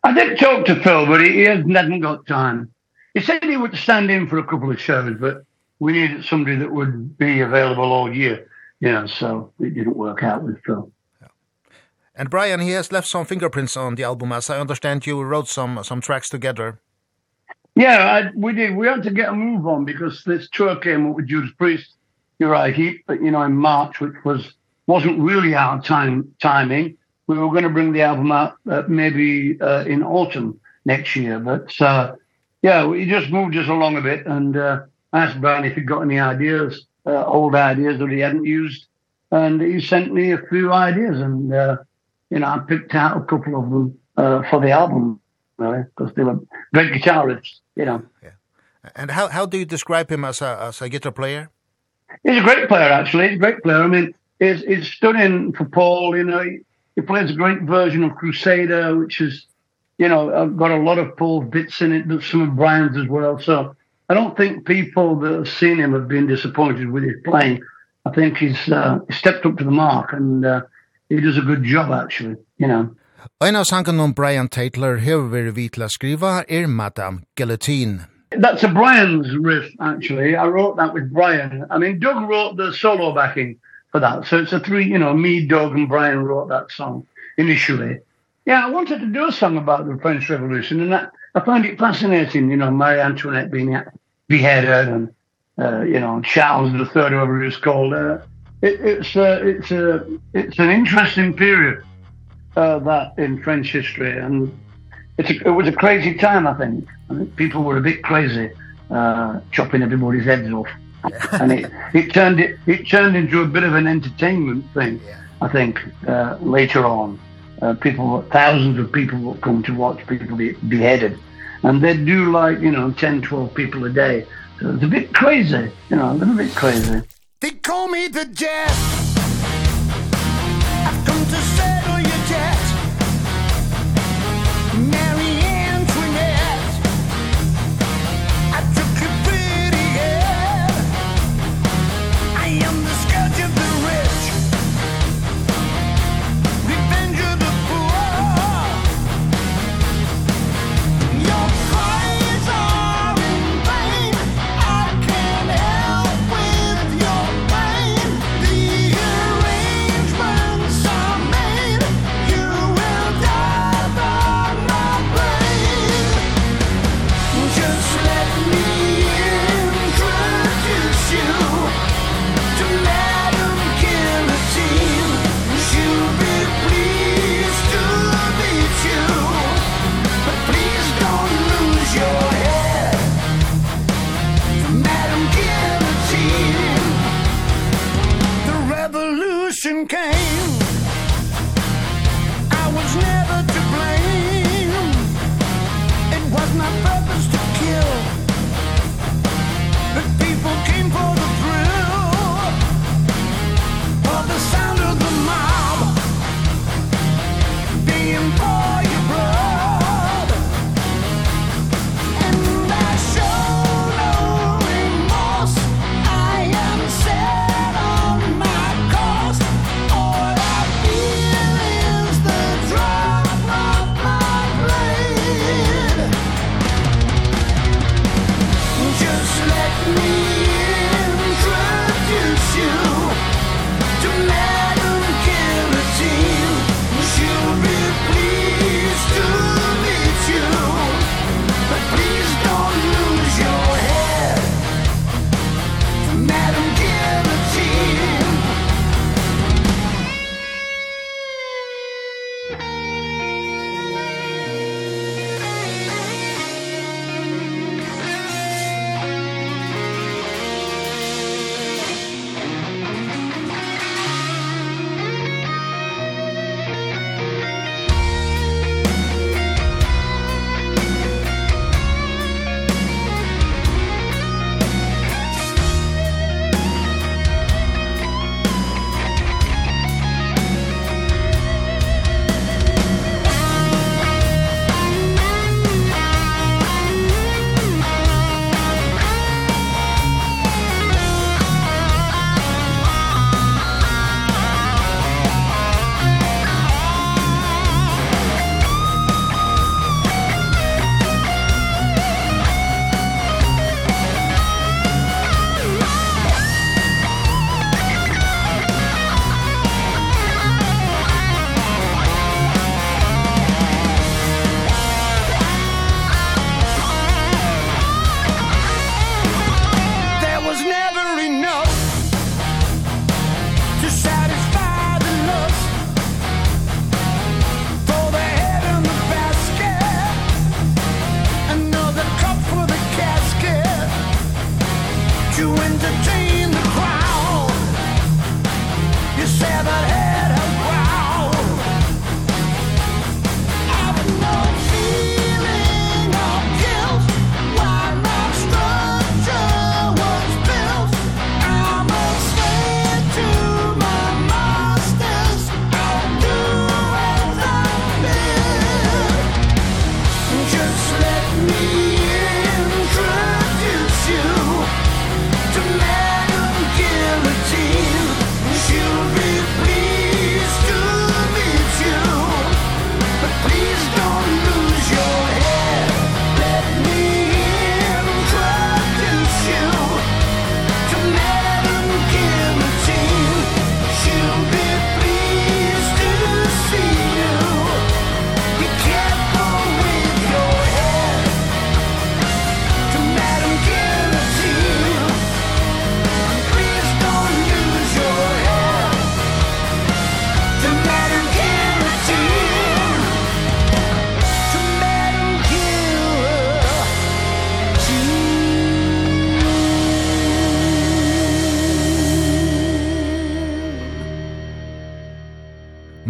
I did talk to Phil, but he hadn't got time. He said he would stand in for a couple of shows, but we needed somebody that would be available all year. You know, so it didn't work out with Phil. And Brian, he has left some fingerprints on the album. As I understand, you wrote some some tracks together. Yeah, I, we did. We had to get a move on because this tour came up with Judas Priest, Uriah Heep, but you know, in March, which was wasn't really our time timing we were going to bring the album out uh, maybe uh, in autumn next year but uh, yeah we just moved us along a bit and uh, asked Brian if he'd got any ideas uh, old ideas that he hadn't used. And he sent me a few ideas and uh, you know I picked out a couple of them uh, for the album really because they were great guitarists you know. Yeah. And how how do you describe him as a as a guitar player? He's a great player actually. He's a great player. I mean is is stood in for Paul you know he, He plays a great version of Crusader, which is, you know, got a lot of Paul's bits in it, but some of Brian's as well. So I don't think people that have seen him have been disappointed with his playing. I think he's uh, stepped up to the mark and uh, he does a good job, actually, you know. Ein av sangen om Brian Taylor hever verið vi til å skrifa er Madame Guillotine. That's a Brian's riff, actually. I wrote that with Brian. I mean, Doug wrote the solo backing, for that. So it's a three, you know, me, Doug, and Brian wrote that song initially. Yeah, I wanted to do a song about the French Revolution, and that, I find it fascinating, you know, Marie Antoinette being beheaded and, uh, you know, Charles III, whoever it's called. Uh, it, it's, uh, it's, uh, it's an interesting period, uh, that in French history, and it's a, it was a crazy time, I think. I think people were a bit crazy, uh, chopping everybody's heads off and it, it turned it, it turned into a bit of an entertainment thing. Yeah. I think uh, later on, uh, people thousands of people will come to watch people be beheaded, and they do like you know 10, 12 people a day. So it's a bit crazy, you know, a little bit crazy. They call me the jazz. Revolution came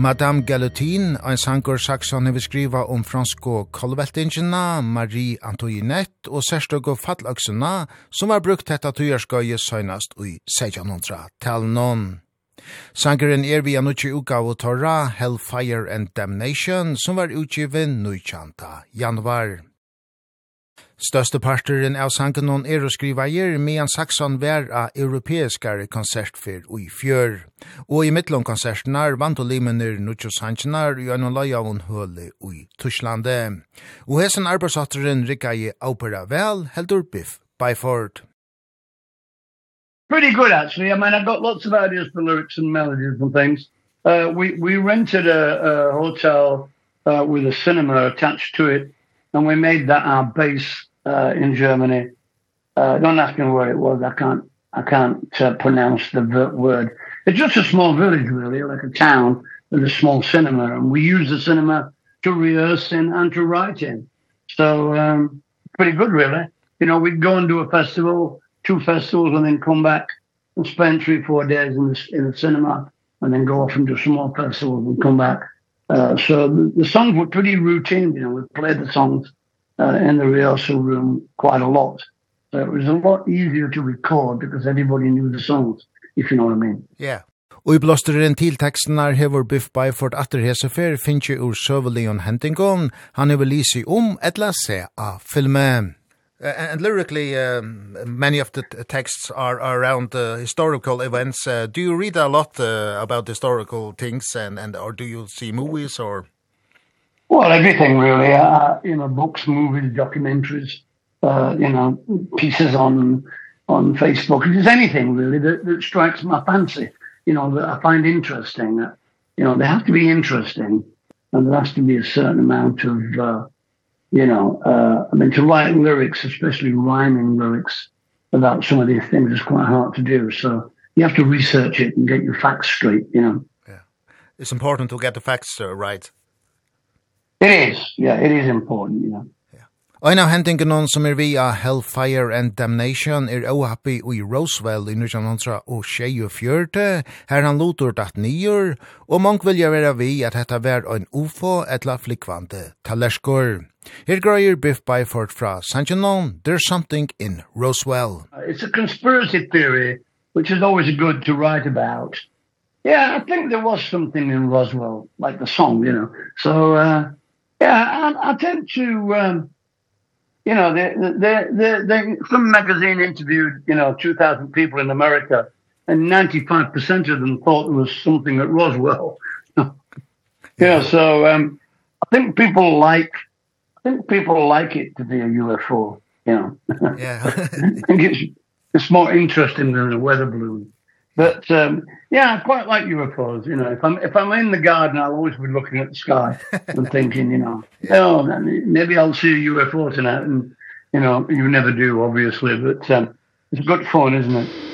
Madame Galutin, ein sangur Saxon hefur skriva om fransko kolveltingina, Marie Antoinette og sérstøk og fallaksuna, som var brukt hetta tujarskøye søgnast ui 1600-talnon. Sangeren er via nutje utgave Torra, Hellfire and Damnation, som var utgiven 19. januar. Største parteren av sangen er å skriva gjer, medan Saxon vær av europeiskare konsertfyr og i fjør. Og i mittlån konsertnar vant og limener Nuchos Hankinar i annan lai av hon høle i Tushlande. Og hesen arbeidsatteren rikka i opera vel, heldur Biff Byford. Pretty good actually. I mean, I've got lots of ideas for lyrics and melodies and things. Uh, we, we rented a, a hotel uh, with a cinema attached to it, and we made that our base uh, in Germany. Uh, don't ask me where it was. I can't, I can't uh, pronounce the word. It's just a small village, really, like a town with a small cinema. And we use the cinema to rehearse in and to write in. So, um, pretty good, really. You know, we'd go and do a festival, two festivals, and then come back and spend three, four days in the, in the cinema, and then go off and do some more festivals and come back. Uh, so the, the songs were pretty routine, you know, we played the songs uh, in the rehearsal room quite a lot. So it was a lot easier to record because everybody knew the songs, if you know what I mean. Yeah. Og i blåsteren til tekstenar hever Biff Byford atter hesefer finnje ur Søvelion Hentingon. Han hever lisi om etla se av filmen. Uh, and lyrically, um, many of the texts are, are around uh, historical events. Uh, do you read a lot uh, about historical things, and, and or do you see movies or? Well, everything really. Uh, you know, books, movies, documentaries, uh, you know, pieces on on Facebook. If anything really that, that strikes my fancy, you know, that I find interesting. Uh, you know, they have to be interesting, and there has to be a certain amount of, uh, you know, uh, I mean, to write lyrics, especially rhyming lyrics about some of these things is quite hard to do. So you have to research it and get your facts straight, you know. Yeah. It's important to get the facts uh, right. It is, yeah, it is important, you know. Ein av hendingen som er via Hellfire and Damnation er ohappig i Roswell i 1900 og tjei og her han lotur datt nyer, og mong vilja vera vi at hetta vær ein ufo etla flikvante talerskor. Her grøyer Biff Byford fra Sanjanon, There's Something in Roswell. It's a conspiracy theory, which is always good to write about. Yeah, I think there was something in Roswell, like the song, you know. So, uh, Yeah, I, I tend to, um, you know, the, the, the, the, some magazine interviewed, you know, 2,000 people in America, and 95% of them thought there was something at Roswell. yeah, so um, I think people like, I think people like it to be a UFO, you know. yeah. I think it's, it's more interesting than a weather balloon. But um, yeah, I quite like UFOs. You know, if I'm if I'm in the garden, I'll always be looking at the sky and thinking, you know, yeah. oh, maybe I'll see a UFO tonight. And you know, you never do, obviously. But um, it's good fun, isn't it?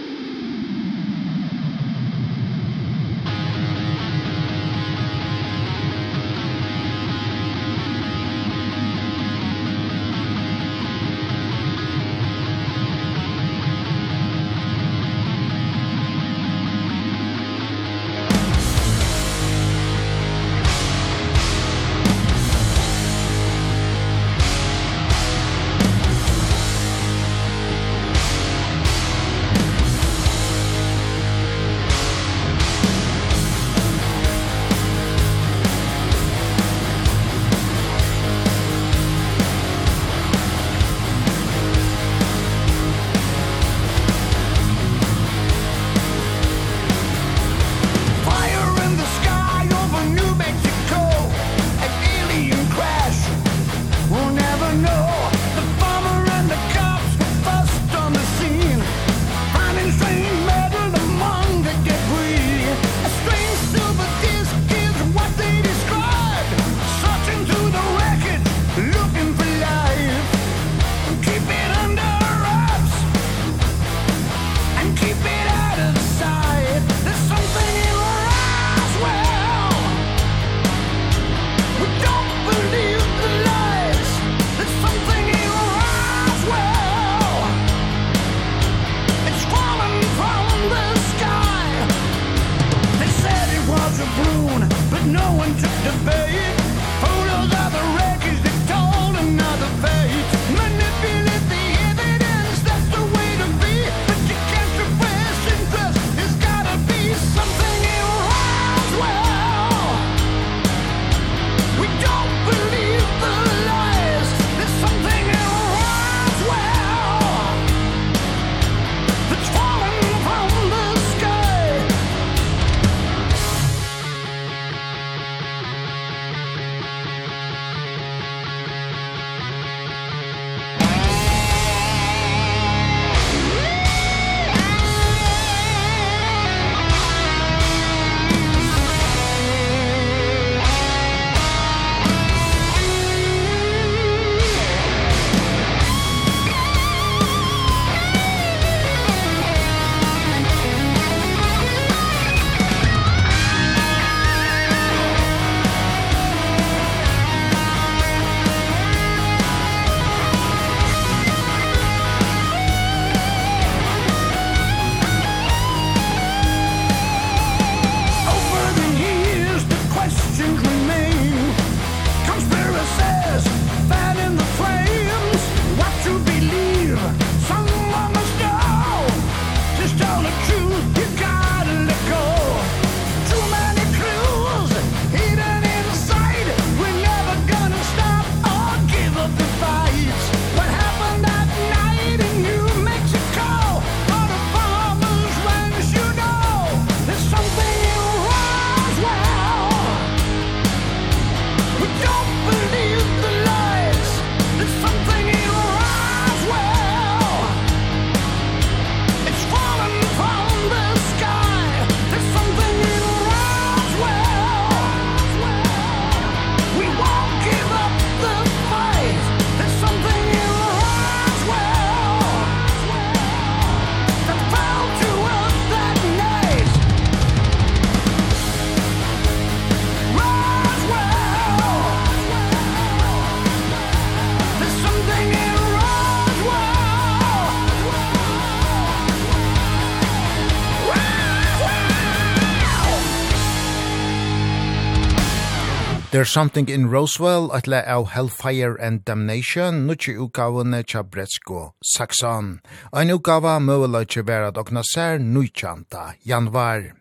There's Something in Roswell, atle av Hellfire and Damnation, nutje utgavene tja Bretsko, Saxon. Ein utgava møvela tja verat okna sær nujtjanta, januar.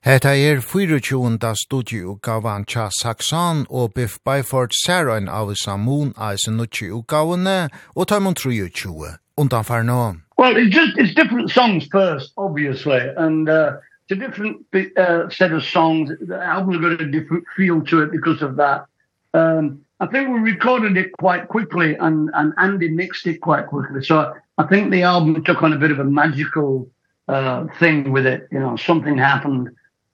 Hetta er 24. studieutgavan tja Saxon og Biff Byford sær ein av Samun eisen nutje utgavene og taimon 23, undanfar no. Well, it's just, it's different songs first, obviously, and uh, it's a different uh, set of songs. The album's got a different feel to it because of that. Um, I think we recorded it quite quickly and, and Andy mixed it quite quickly. So I think the album took on a bit of a magical uh, thing with it. You know, something happened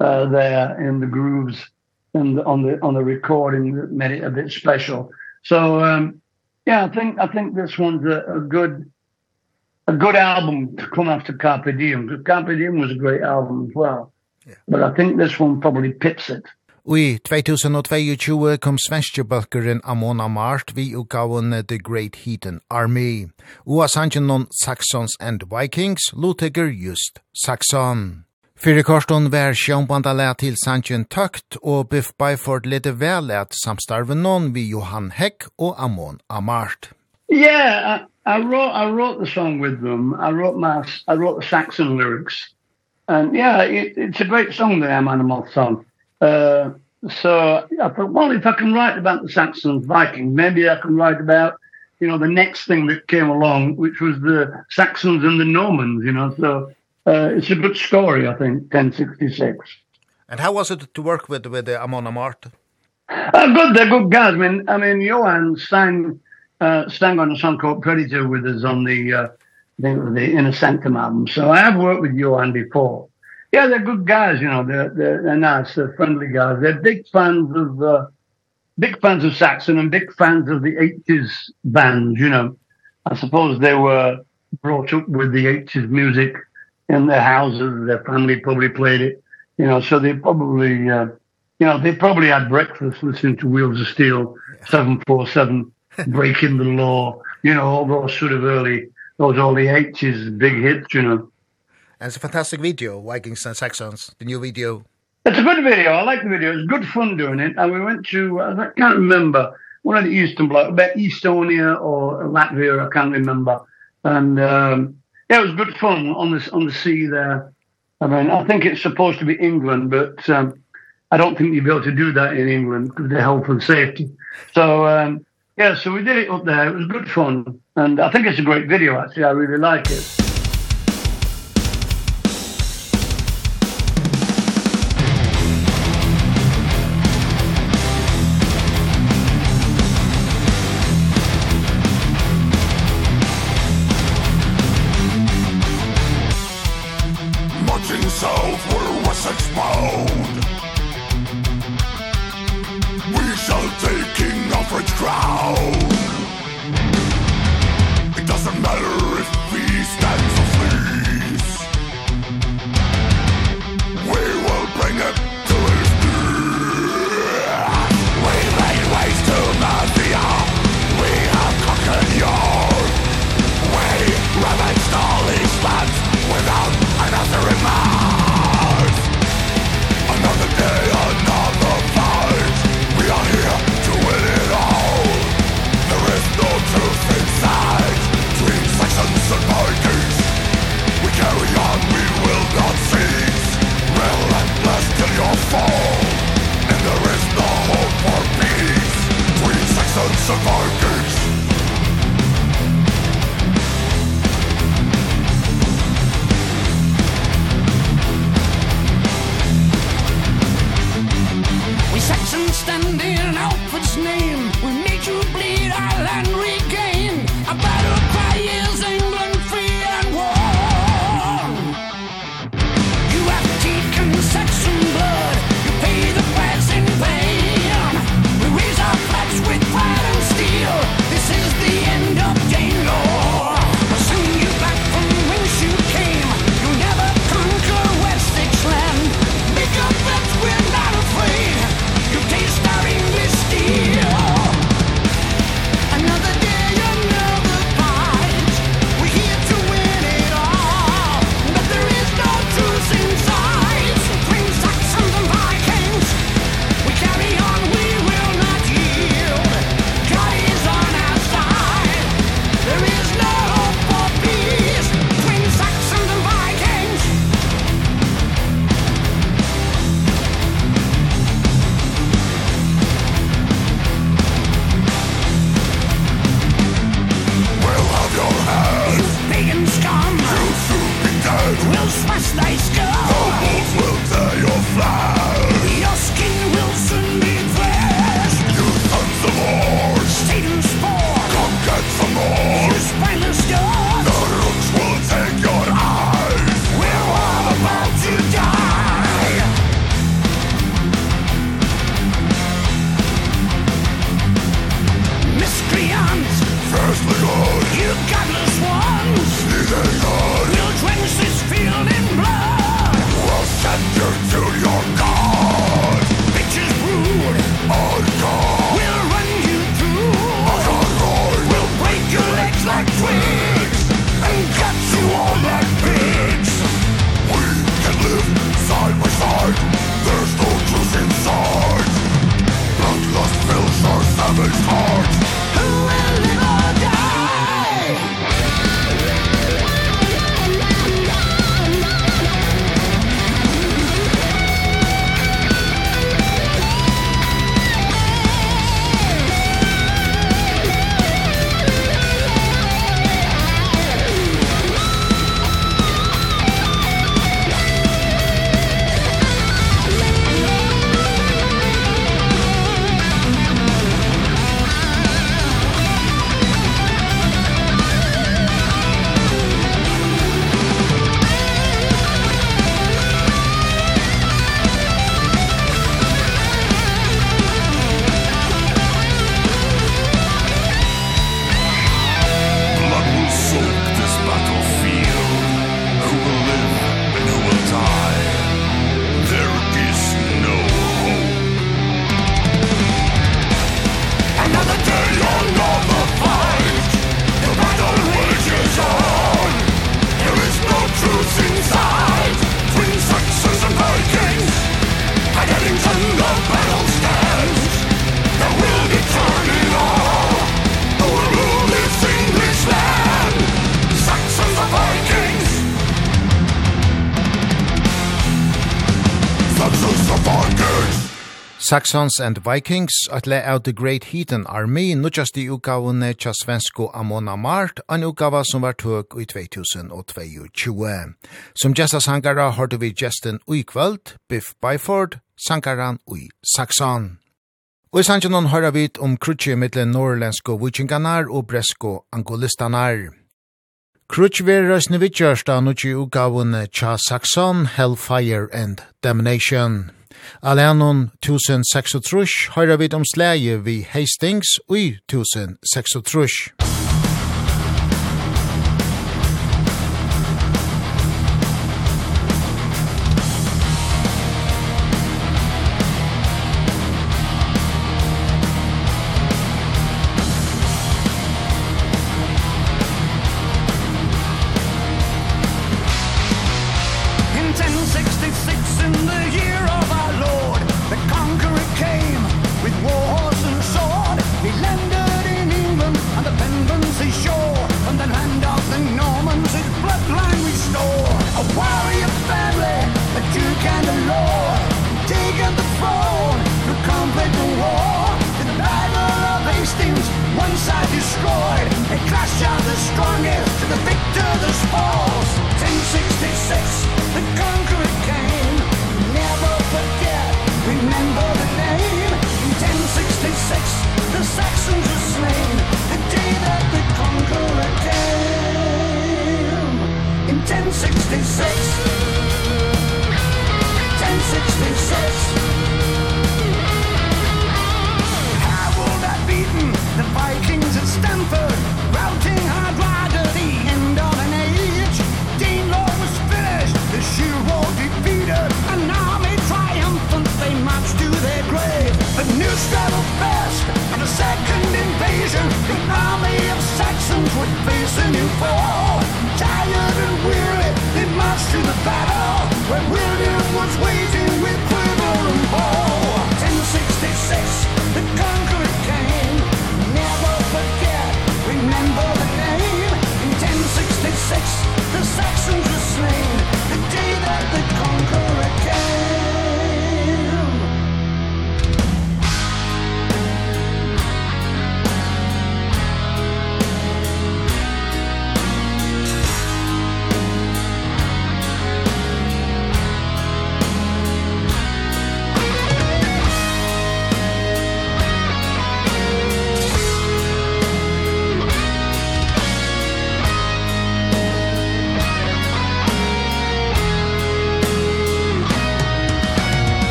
uh, there in the grooves and on the on the recording that made it a bit special. So um, yeah, I think I think this one's a, a good a good album to come after Carpe Diem. Carpe Diem was a great album as well. Yeah. But I think this one probably pips it. Ui, 2022 kom svenske bøkeren Amon Amart vi utgaven The Great Heathen Army. Ua sanjenon Saxons and Vikings, luteger just Saxon. Fyrir korston vær sjónbanda lea til Sanchen Tøkt og Biff Byford lete vel at samstarven noen vi Johan Heck og Amon Amart. Yeah, I wrote I wrote the song with them. I wrote my I wrote the Saxon lyrics. And yeah, it, it's a great song, the Am Animal song. Uh, so I thought, well, if I can write about the Saxon Vikings, maybe I can write about, you know, the next thing that came along, which was the Saxons and the Normans, you know. So uh, it's a good story, I think, 1066. And how was it to work with, with the Amon Amart? Uh, good, they're good guys. I mean, I mean Johan signed uh, sang on a song called Predator with us on the, uh, the, the Inner Sanctum album. So I have worked with Johan before. Yeah, they're good guys, you know, they're, they're, they're nice, they're friendly guys. They're big fans of, uh, big fans of Saxon and big fans of the 80s bands, you know. I suppose they were brought up with the 80s music in their houses, their family probably played it, you know, so they probably, uh, you know, they probably had breakfast listening to Wheels of Steel, 747, breaking the law, you know, all those sort of early, those early 80s big hits, you know. And it's a fantastic video, Vikings and Saxons, the new video. It's a good video. I like the video. It's good fun doing it. And we went to, I can't remember, one of the Eastern Bloc, about Estonia or Latvia, I can't remember. And um, yeah, it was good fun on the, on the sea there. I mean, I think it's supposed to be England, but um, I don't think you'd be able to do that in England because of the health and safety. So, um, Yeah, so we did it up there. It was good fun. And I think it's a great video, actually. I really like it. Sons Vikings Saxons and Vikings at le out the Great Heathen Army not just the utgavene tja svensko Amona Mart, en utgava som var tøk i 2022. Som gesta sangara har vi gesten ui kvöld, Biff Byford, sangaran ui Saxon. Og i sanjanon høyra vit om krutje mittlen norrlensko vikinganar og bresko angolistanar. Krutje vi røysne vitjørsta nutje utgavene cha Saxon, Hellfire and Damnation. Alenon 1036 høyra vid om slæje vi Hastings ui 1036.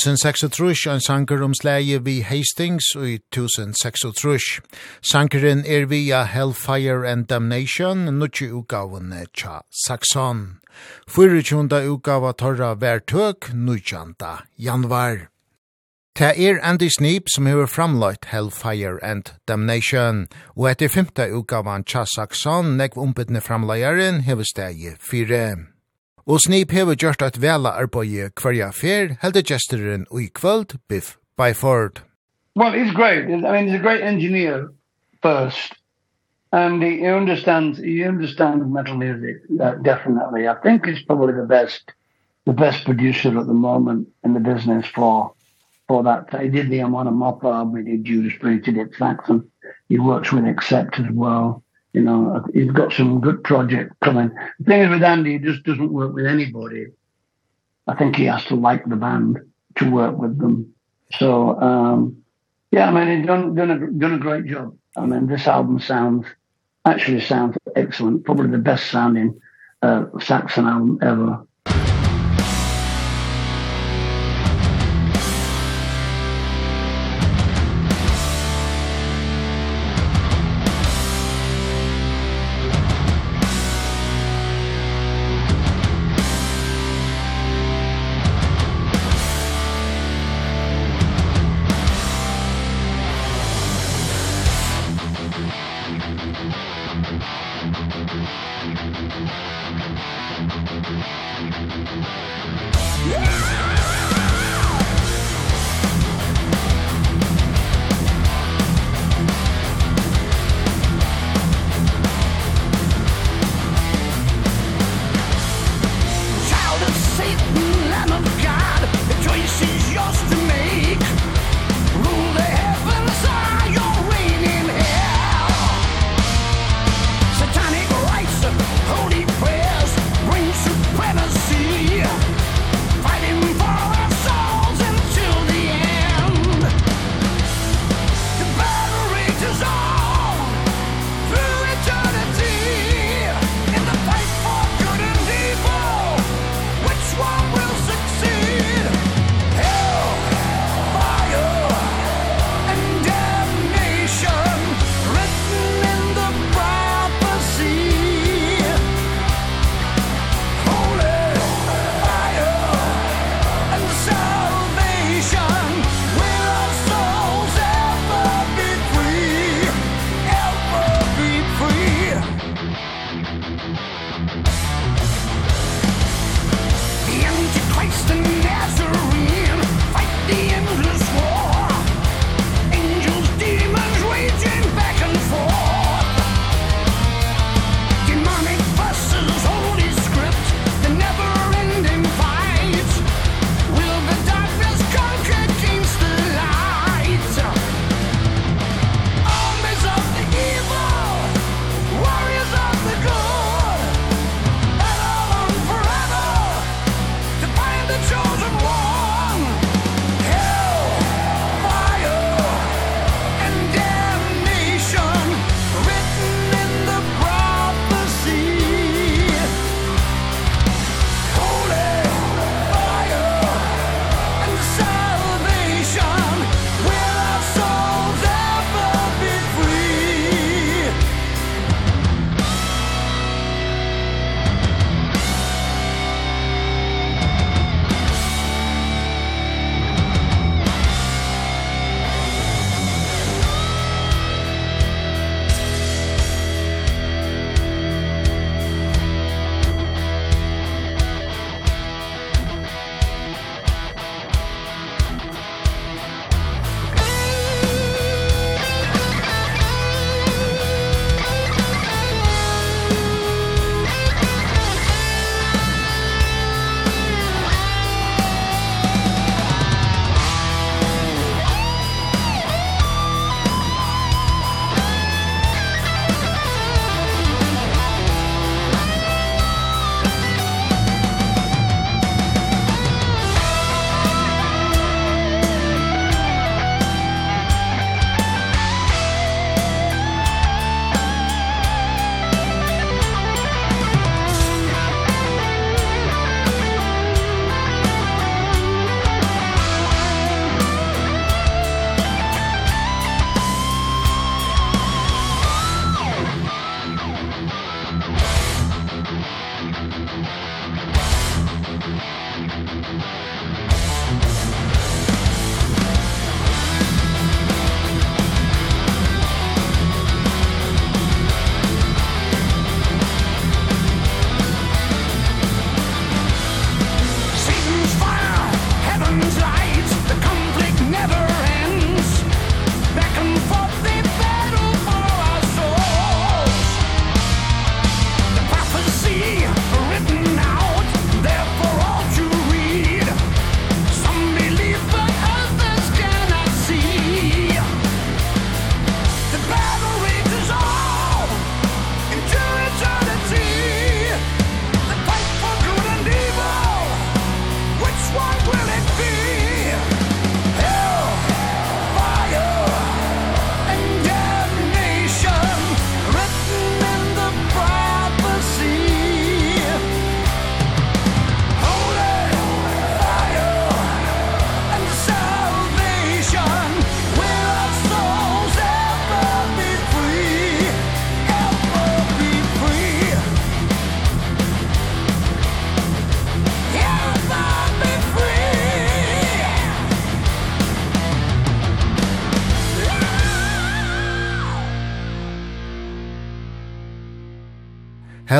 1036, en sanger om slæge vi Hastings i 1036. Sangeren er via Hellfire and Damnation, nutje utgavene tja Saxon. 24. utgava torra vertøk, nutjanta januar. Det er Andy Sneap som hever framløyt Hellfire and Damnation, og etter 5. utgavan tja Saxon, nekv umbetne framløyaren hever steg 4. Og Snip hever gjort at vela arbeid hverja fer, heldur gesteren og i kvöld, Biff Byford. Well, he's great. I mean, he's a great engineer first. And he understands, he understands metal music, uh, definitely. I think he's probably the best, the best producer at the moment in the business for, for that. He did the Amon Amopa he did Judas Priest, he did Saxon. He works with Accept as well you know, he's got some good project coming. The thing is with Andy, he just doesn't work with anybody. I think he has to like the band to work with them. So, um, yeah, I mean, he's done, done, a, done a great job. I mean, this album sounds, actually sounds excellent. Probably the best sounding uh, Saxon album ever.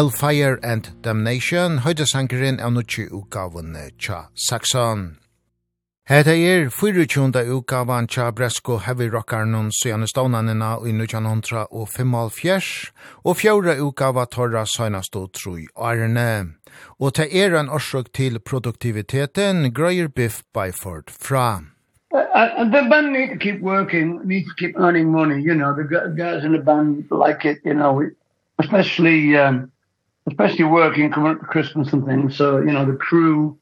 Hellfire and Damnation, høydesankeren av nutje utgaven tja Saxon. Hetta er 24. utgavan tja Bresko Heavy Rockarnon søgjane stånanina i 1975, og fjóra utgava torra søgnast og troi årene. Og ta er en årsøk til produktiviteten grøyer Biff Byford fra. Uh, the band need to keep working, need to keep earning money, you know, the guys in the band like it, you know, especially um, especially working Christmas and things. So, you know, the crew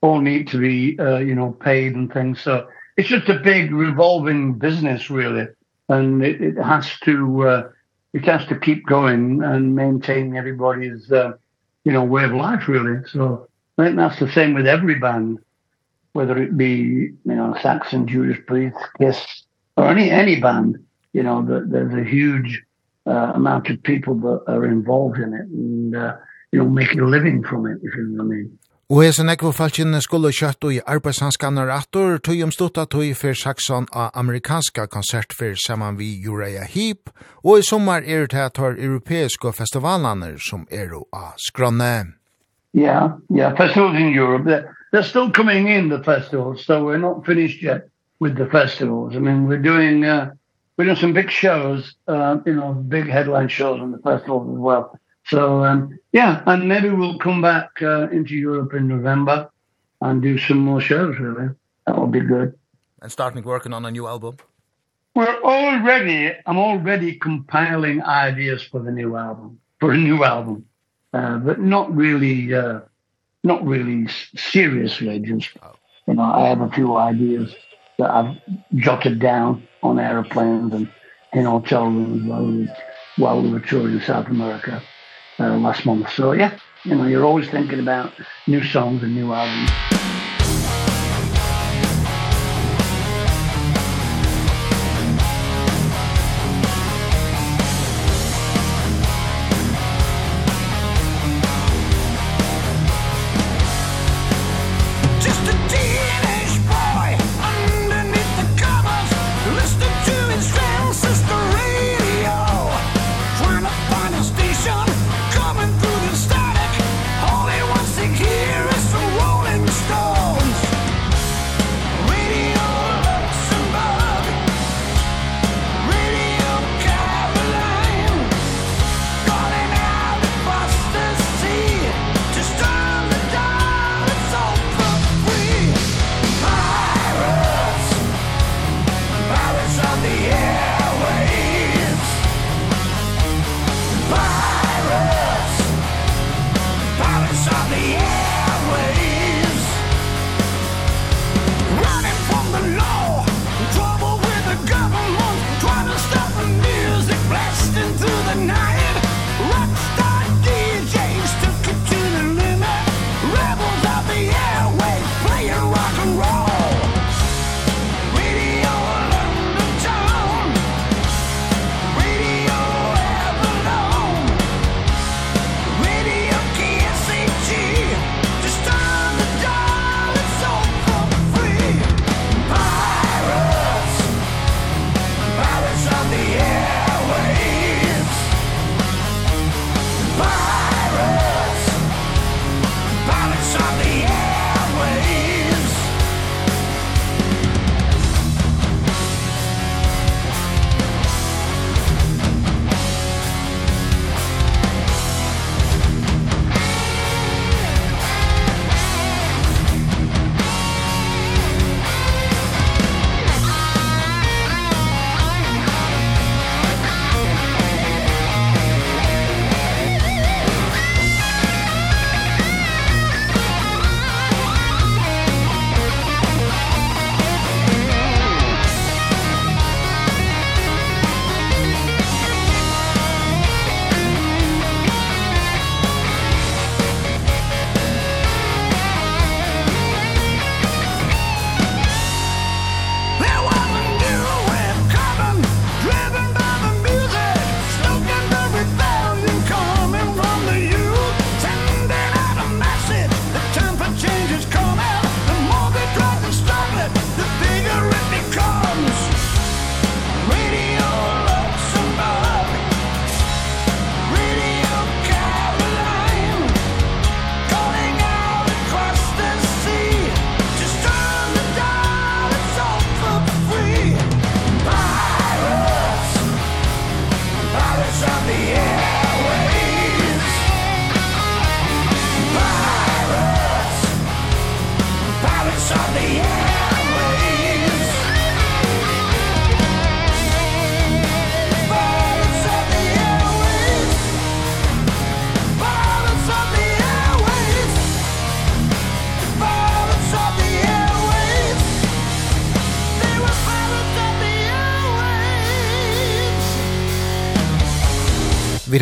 all need to be, uh, you know, paid and things. So it's just a big revolving business, really. And it, it has to, uh, it has to keep going and maintain everybody's, uh, you know, way of life, really. So I think that's the same with every band, whether it be, you know, Saxon, Judas Priest, Kiss, or any, any band, you know, the, there's a huge uh, amount of people that are involved in it and uh, you know making a living from it if you know what I mean Og hesen ekvo falskinn skulle kjøtt og i arbeidshanskannar attor, tog om stutta tøy for saksan av amerikanska konsert for saman vi Uriah Heep, og i sommar er det at har europeiske festivalanner som er av skranne. Yeah, yeah, festivals in Europe, they're, they're still coming in the festivals, so we're not finished yet with the festivals. I mean, we're doing uh, we're doing some big shows, uh, you know, big headline shows on the festival as well. So, um, yeah, and maybe we'll come back uh, into Europe in November and do some more shows, really. That would be good. And starting working on a new album? We're already, I'm already compiling ideas for the new album, for a new album. Uh, but not really, uh, not really seriously, just, you know, I have a few ideas that I've jotted down on airplanes and in hotel rooms while we, while we were touring South America uh, last month. So yeah, you know, you're always thinking about new songs and new albums.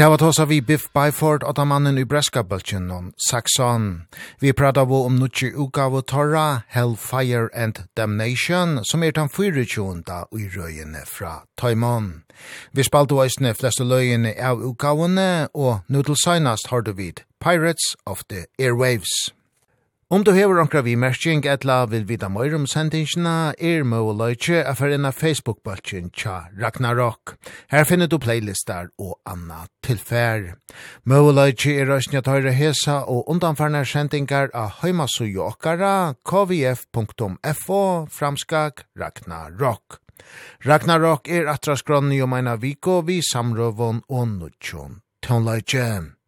Vi har tåsa vi Biff Byford og mannen i Breskabeltjen om Saxon. Vi pratar vi om nutje ugavu Torra, Hellfire and Damnation, som er den 24. i røyene fra Taimon. Vi spalte oisne fleste løyene av ugavene, og nu til seinast har du vid Pirates of the Airwaves. Om du hever onkra vi merking etla vil vita møyre om sendingsina, er møyleitje er for Facebook-baltjen tja Ragnarok. Her finner du playlistar og anna tilfær. Møyleitje er røysnja tøyre hesa og undanfarnar sendingar av høymasujo okkara kvf.fo framskak Ragnarok. Ragnarok er atras gronni om eina viko vi samrøvon og nudjon. Tjonleitje.